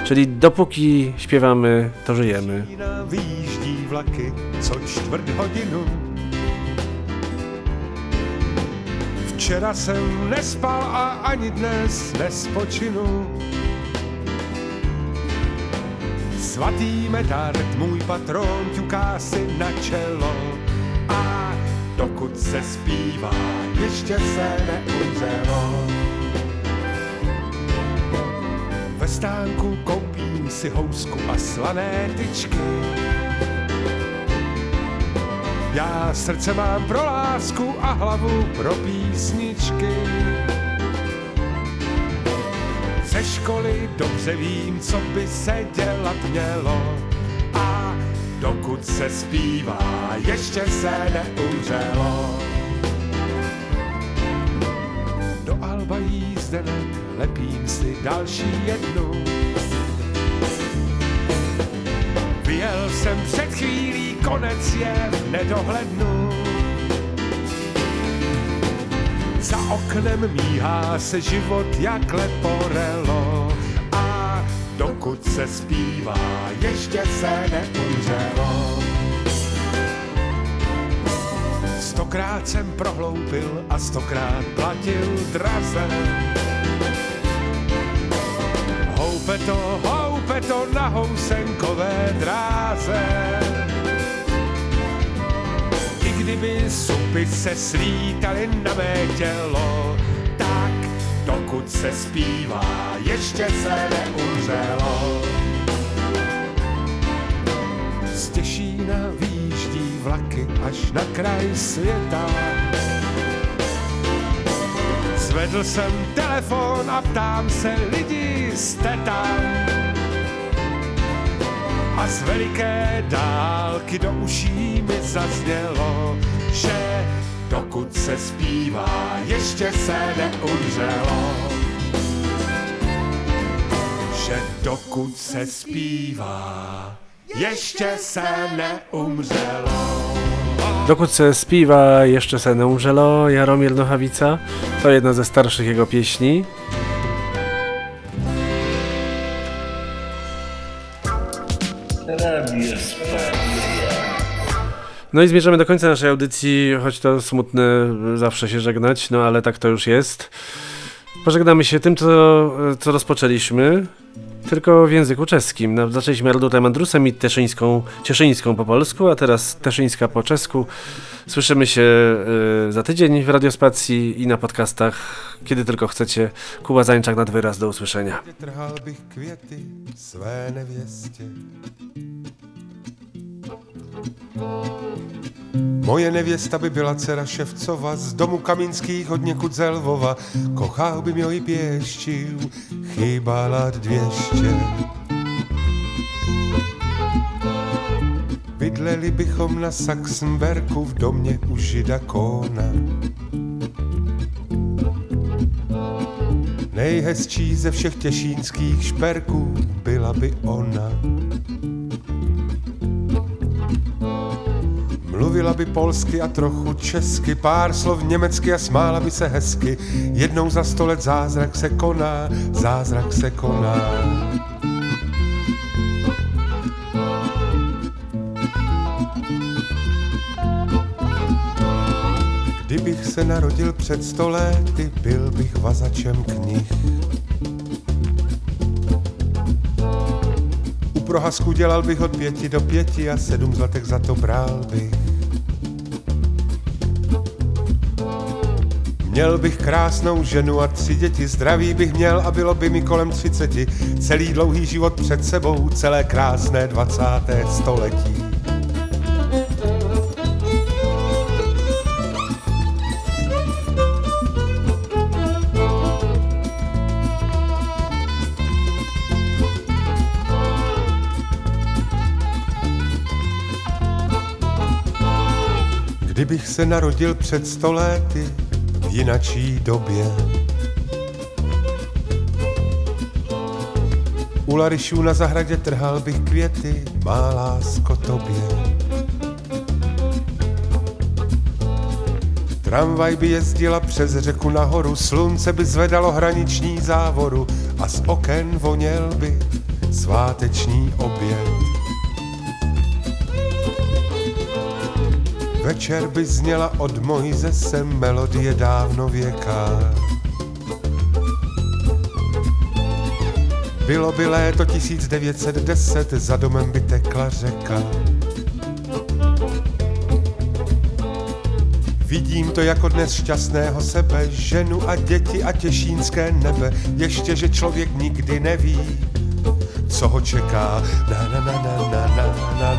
[SPEAKER 4] Czyli dopóki śpiewamy, to żyjemy.
[SPEAKER 8] Vyjíždí vlaky co čtvrt hodinu. Včera jsem nespal a ani dnes nespočinu. Svatý metard, můj patron, ťuká si na čelo. A dokud se zpívá, ještě se neumřelo. Stánku koupím si housku a slané tyčky. Já srdce mám pro lásku a hlavu pro písničky. Ze školy dobře vím, co by se dělat mělo. A dokud se zpívá, ještě se neumřelo. Lepím si další jednu. Vyjel jsem před chvílí, konec je v nedohlednu. Za oknem míhá se život jak leporelo a dokud se zpívá, ještě se neumřelo. Stokrát jsem prohloupil a stokrát platil draze. Houpe to, houpe to na housenkové dráze. I kdyby supy se slítaly na mé tělo, tak dokud se zpívá, ještě se neumřelo. Z Těšína výjíždí vlaky až na kraj světa. Zvedl jsem telefon a ptám se lidi, jste tam? A z veliké dálky do uší mi zaznělo, že dokud se zpívá, ještě se neumřelo. Že dokud se zpívá, ještě se neumřelo.
[SPEAKER 4] Dokud se zpíwa jeszcze se nie umrzelo, Jaromir Nochawica. To jedna ze starszych jego pieśni. No i zmierzamy do końca naszej audycji, choć to smutne zawsze się żegnać, no ale tak to już jest. Pożegnamy się tym, co, co rozpoczęliśmy, tylko w języku czeskim. No, zaczęliśmy Ardutem Andrusem i Teszyńską, Cieszyńską po polsku, a teraz Teszyńska po czesku. Słyszymy się y, za tydzień w Radiospacji i na podcastach, kiedy tylko chcecie. Kuba Zańczak nad wyraz, do usłyszenia.
[SPEAKER 8] Své nevěstě. Moje nevěsta by byla dcera Ševcova z domu Kaminských od někud ze Lvova. Kochal by mě i pěštil, chyba lat dvěště. Bydleli bychom na Saxenberku v domě u žida Kóna. Nejhezčí ze všech těšínských šperků byla by ona. Mluvila by polsky a trochu česky, pár slov německy a smála by se hezky. Jednou za sto let zázrak se koná, zázrak se koná. Kdybych se narodil před sto lety, byl bych vazačem knih. U prohasku dělal bych od pěti do pěti a sedm zlatek za to bral bych. Měl bych krásnou ženu a tři děti, zdraví bych měl a bylo by mi kolem třiceti. Celý dlouhý život před sebou, celé krásné dvacáté století. Kdybych se narodil před stolety, jinačí době. U Larišů na zahradě trhal bych květy, má lásko tobě. Tramvaj by jezdila přes řeku nahoru, slunce by zvedalo hraniční závoru a z oken voněl by sváteční oběd. Večer by zněla od Mojzese melodie dávno věká. Bylo by léto 1910, za domem by tekla řeka. Vidím to jako dnes šťastného sebe, ženu a děti a těšínské nebe, ještě, že člověk nikdy neví, co ho čeká. Na na na na na na na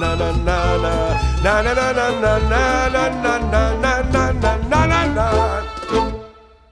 [SPEAKER 8] na na na na na na na na na na na na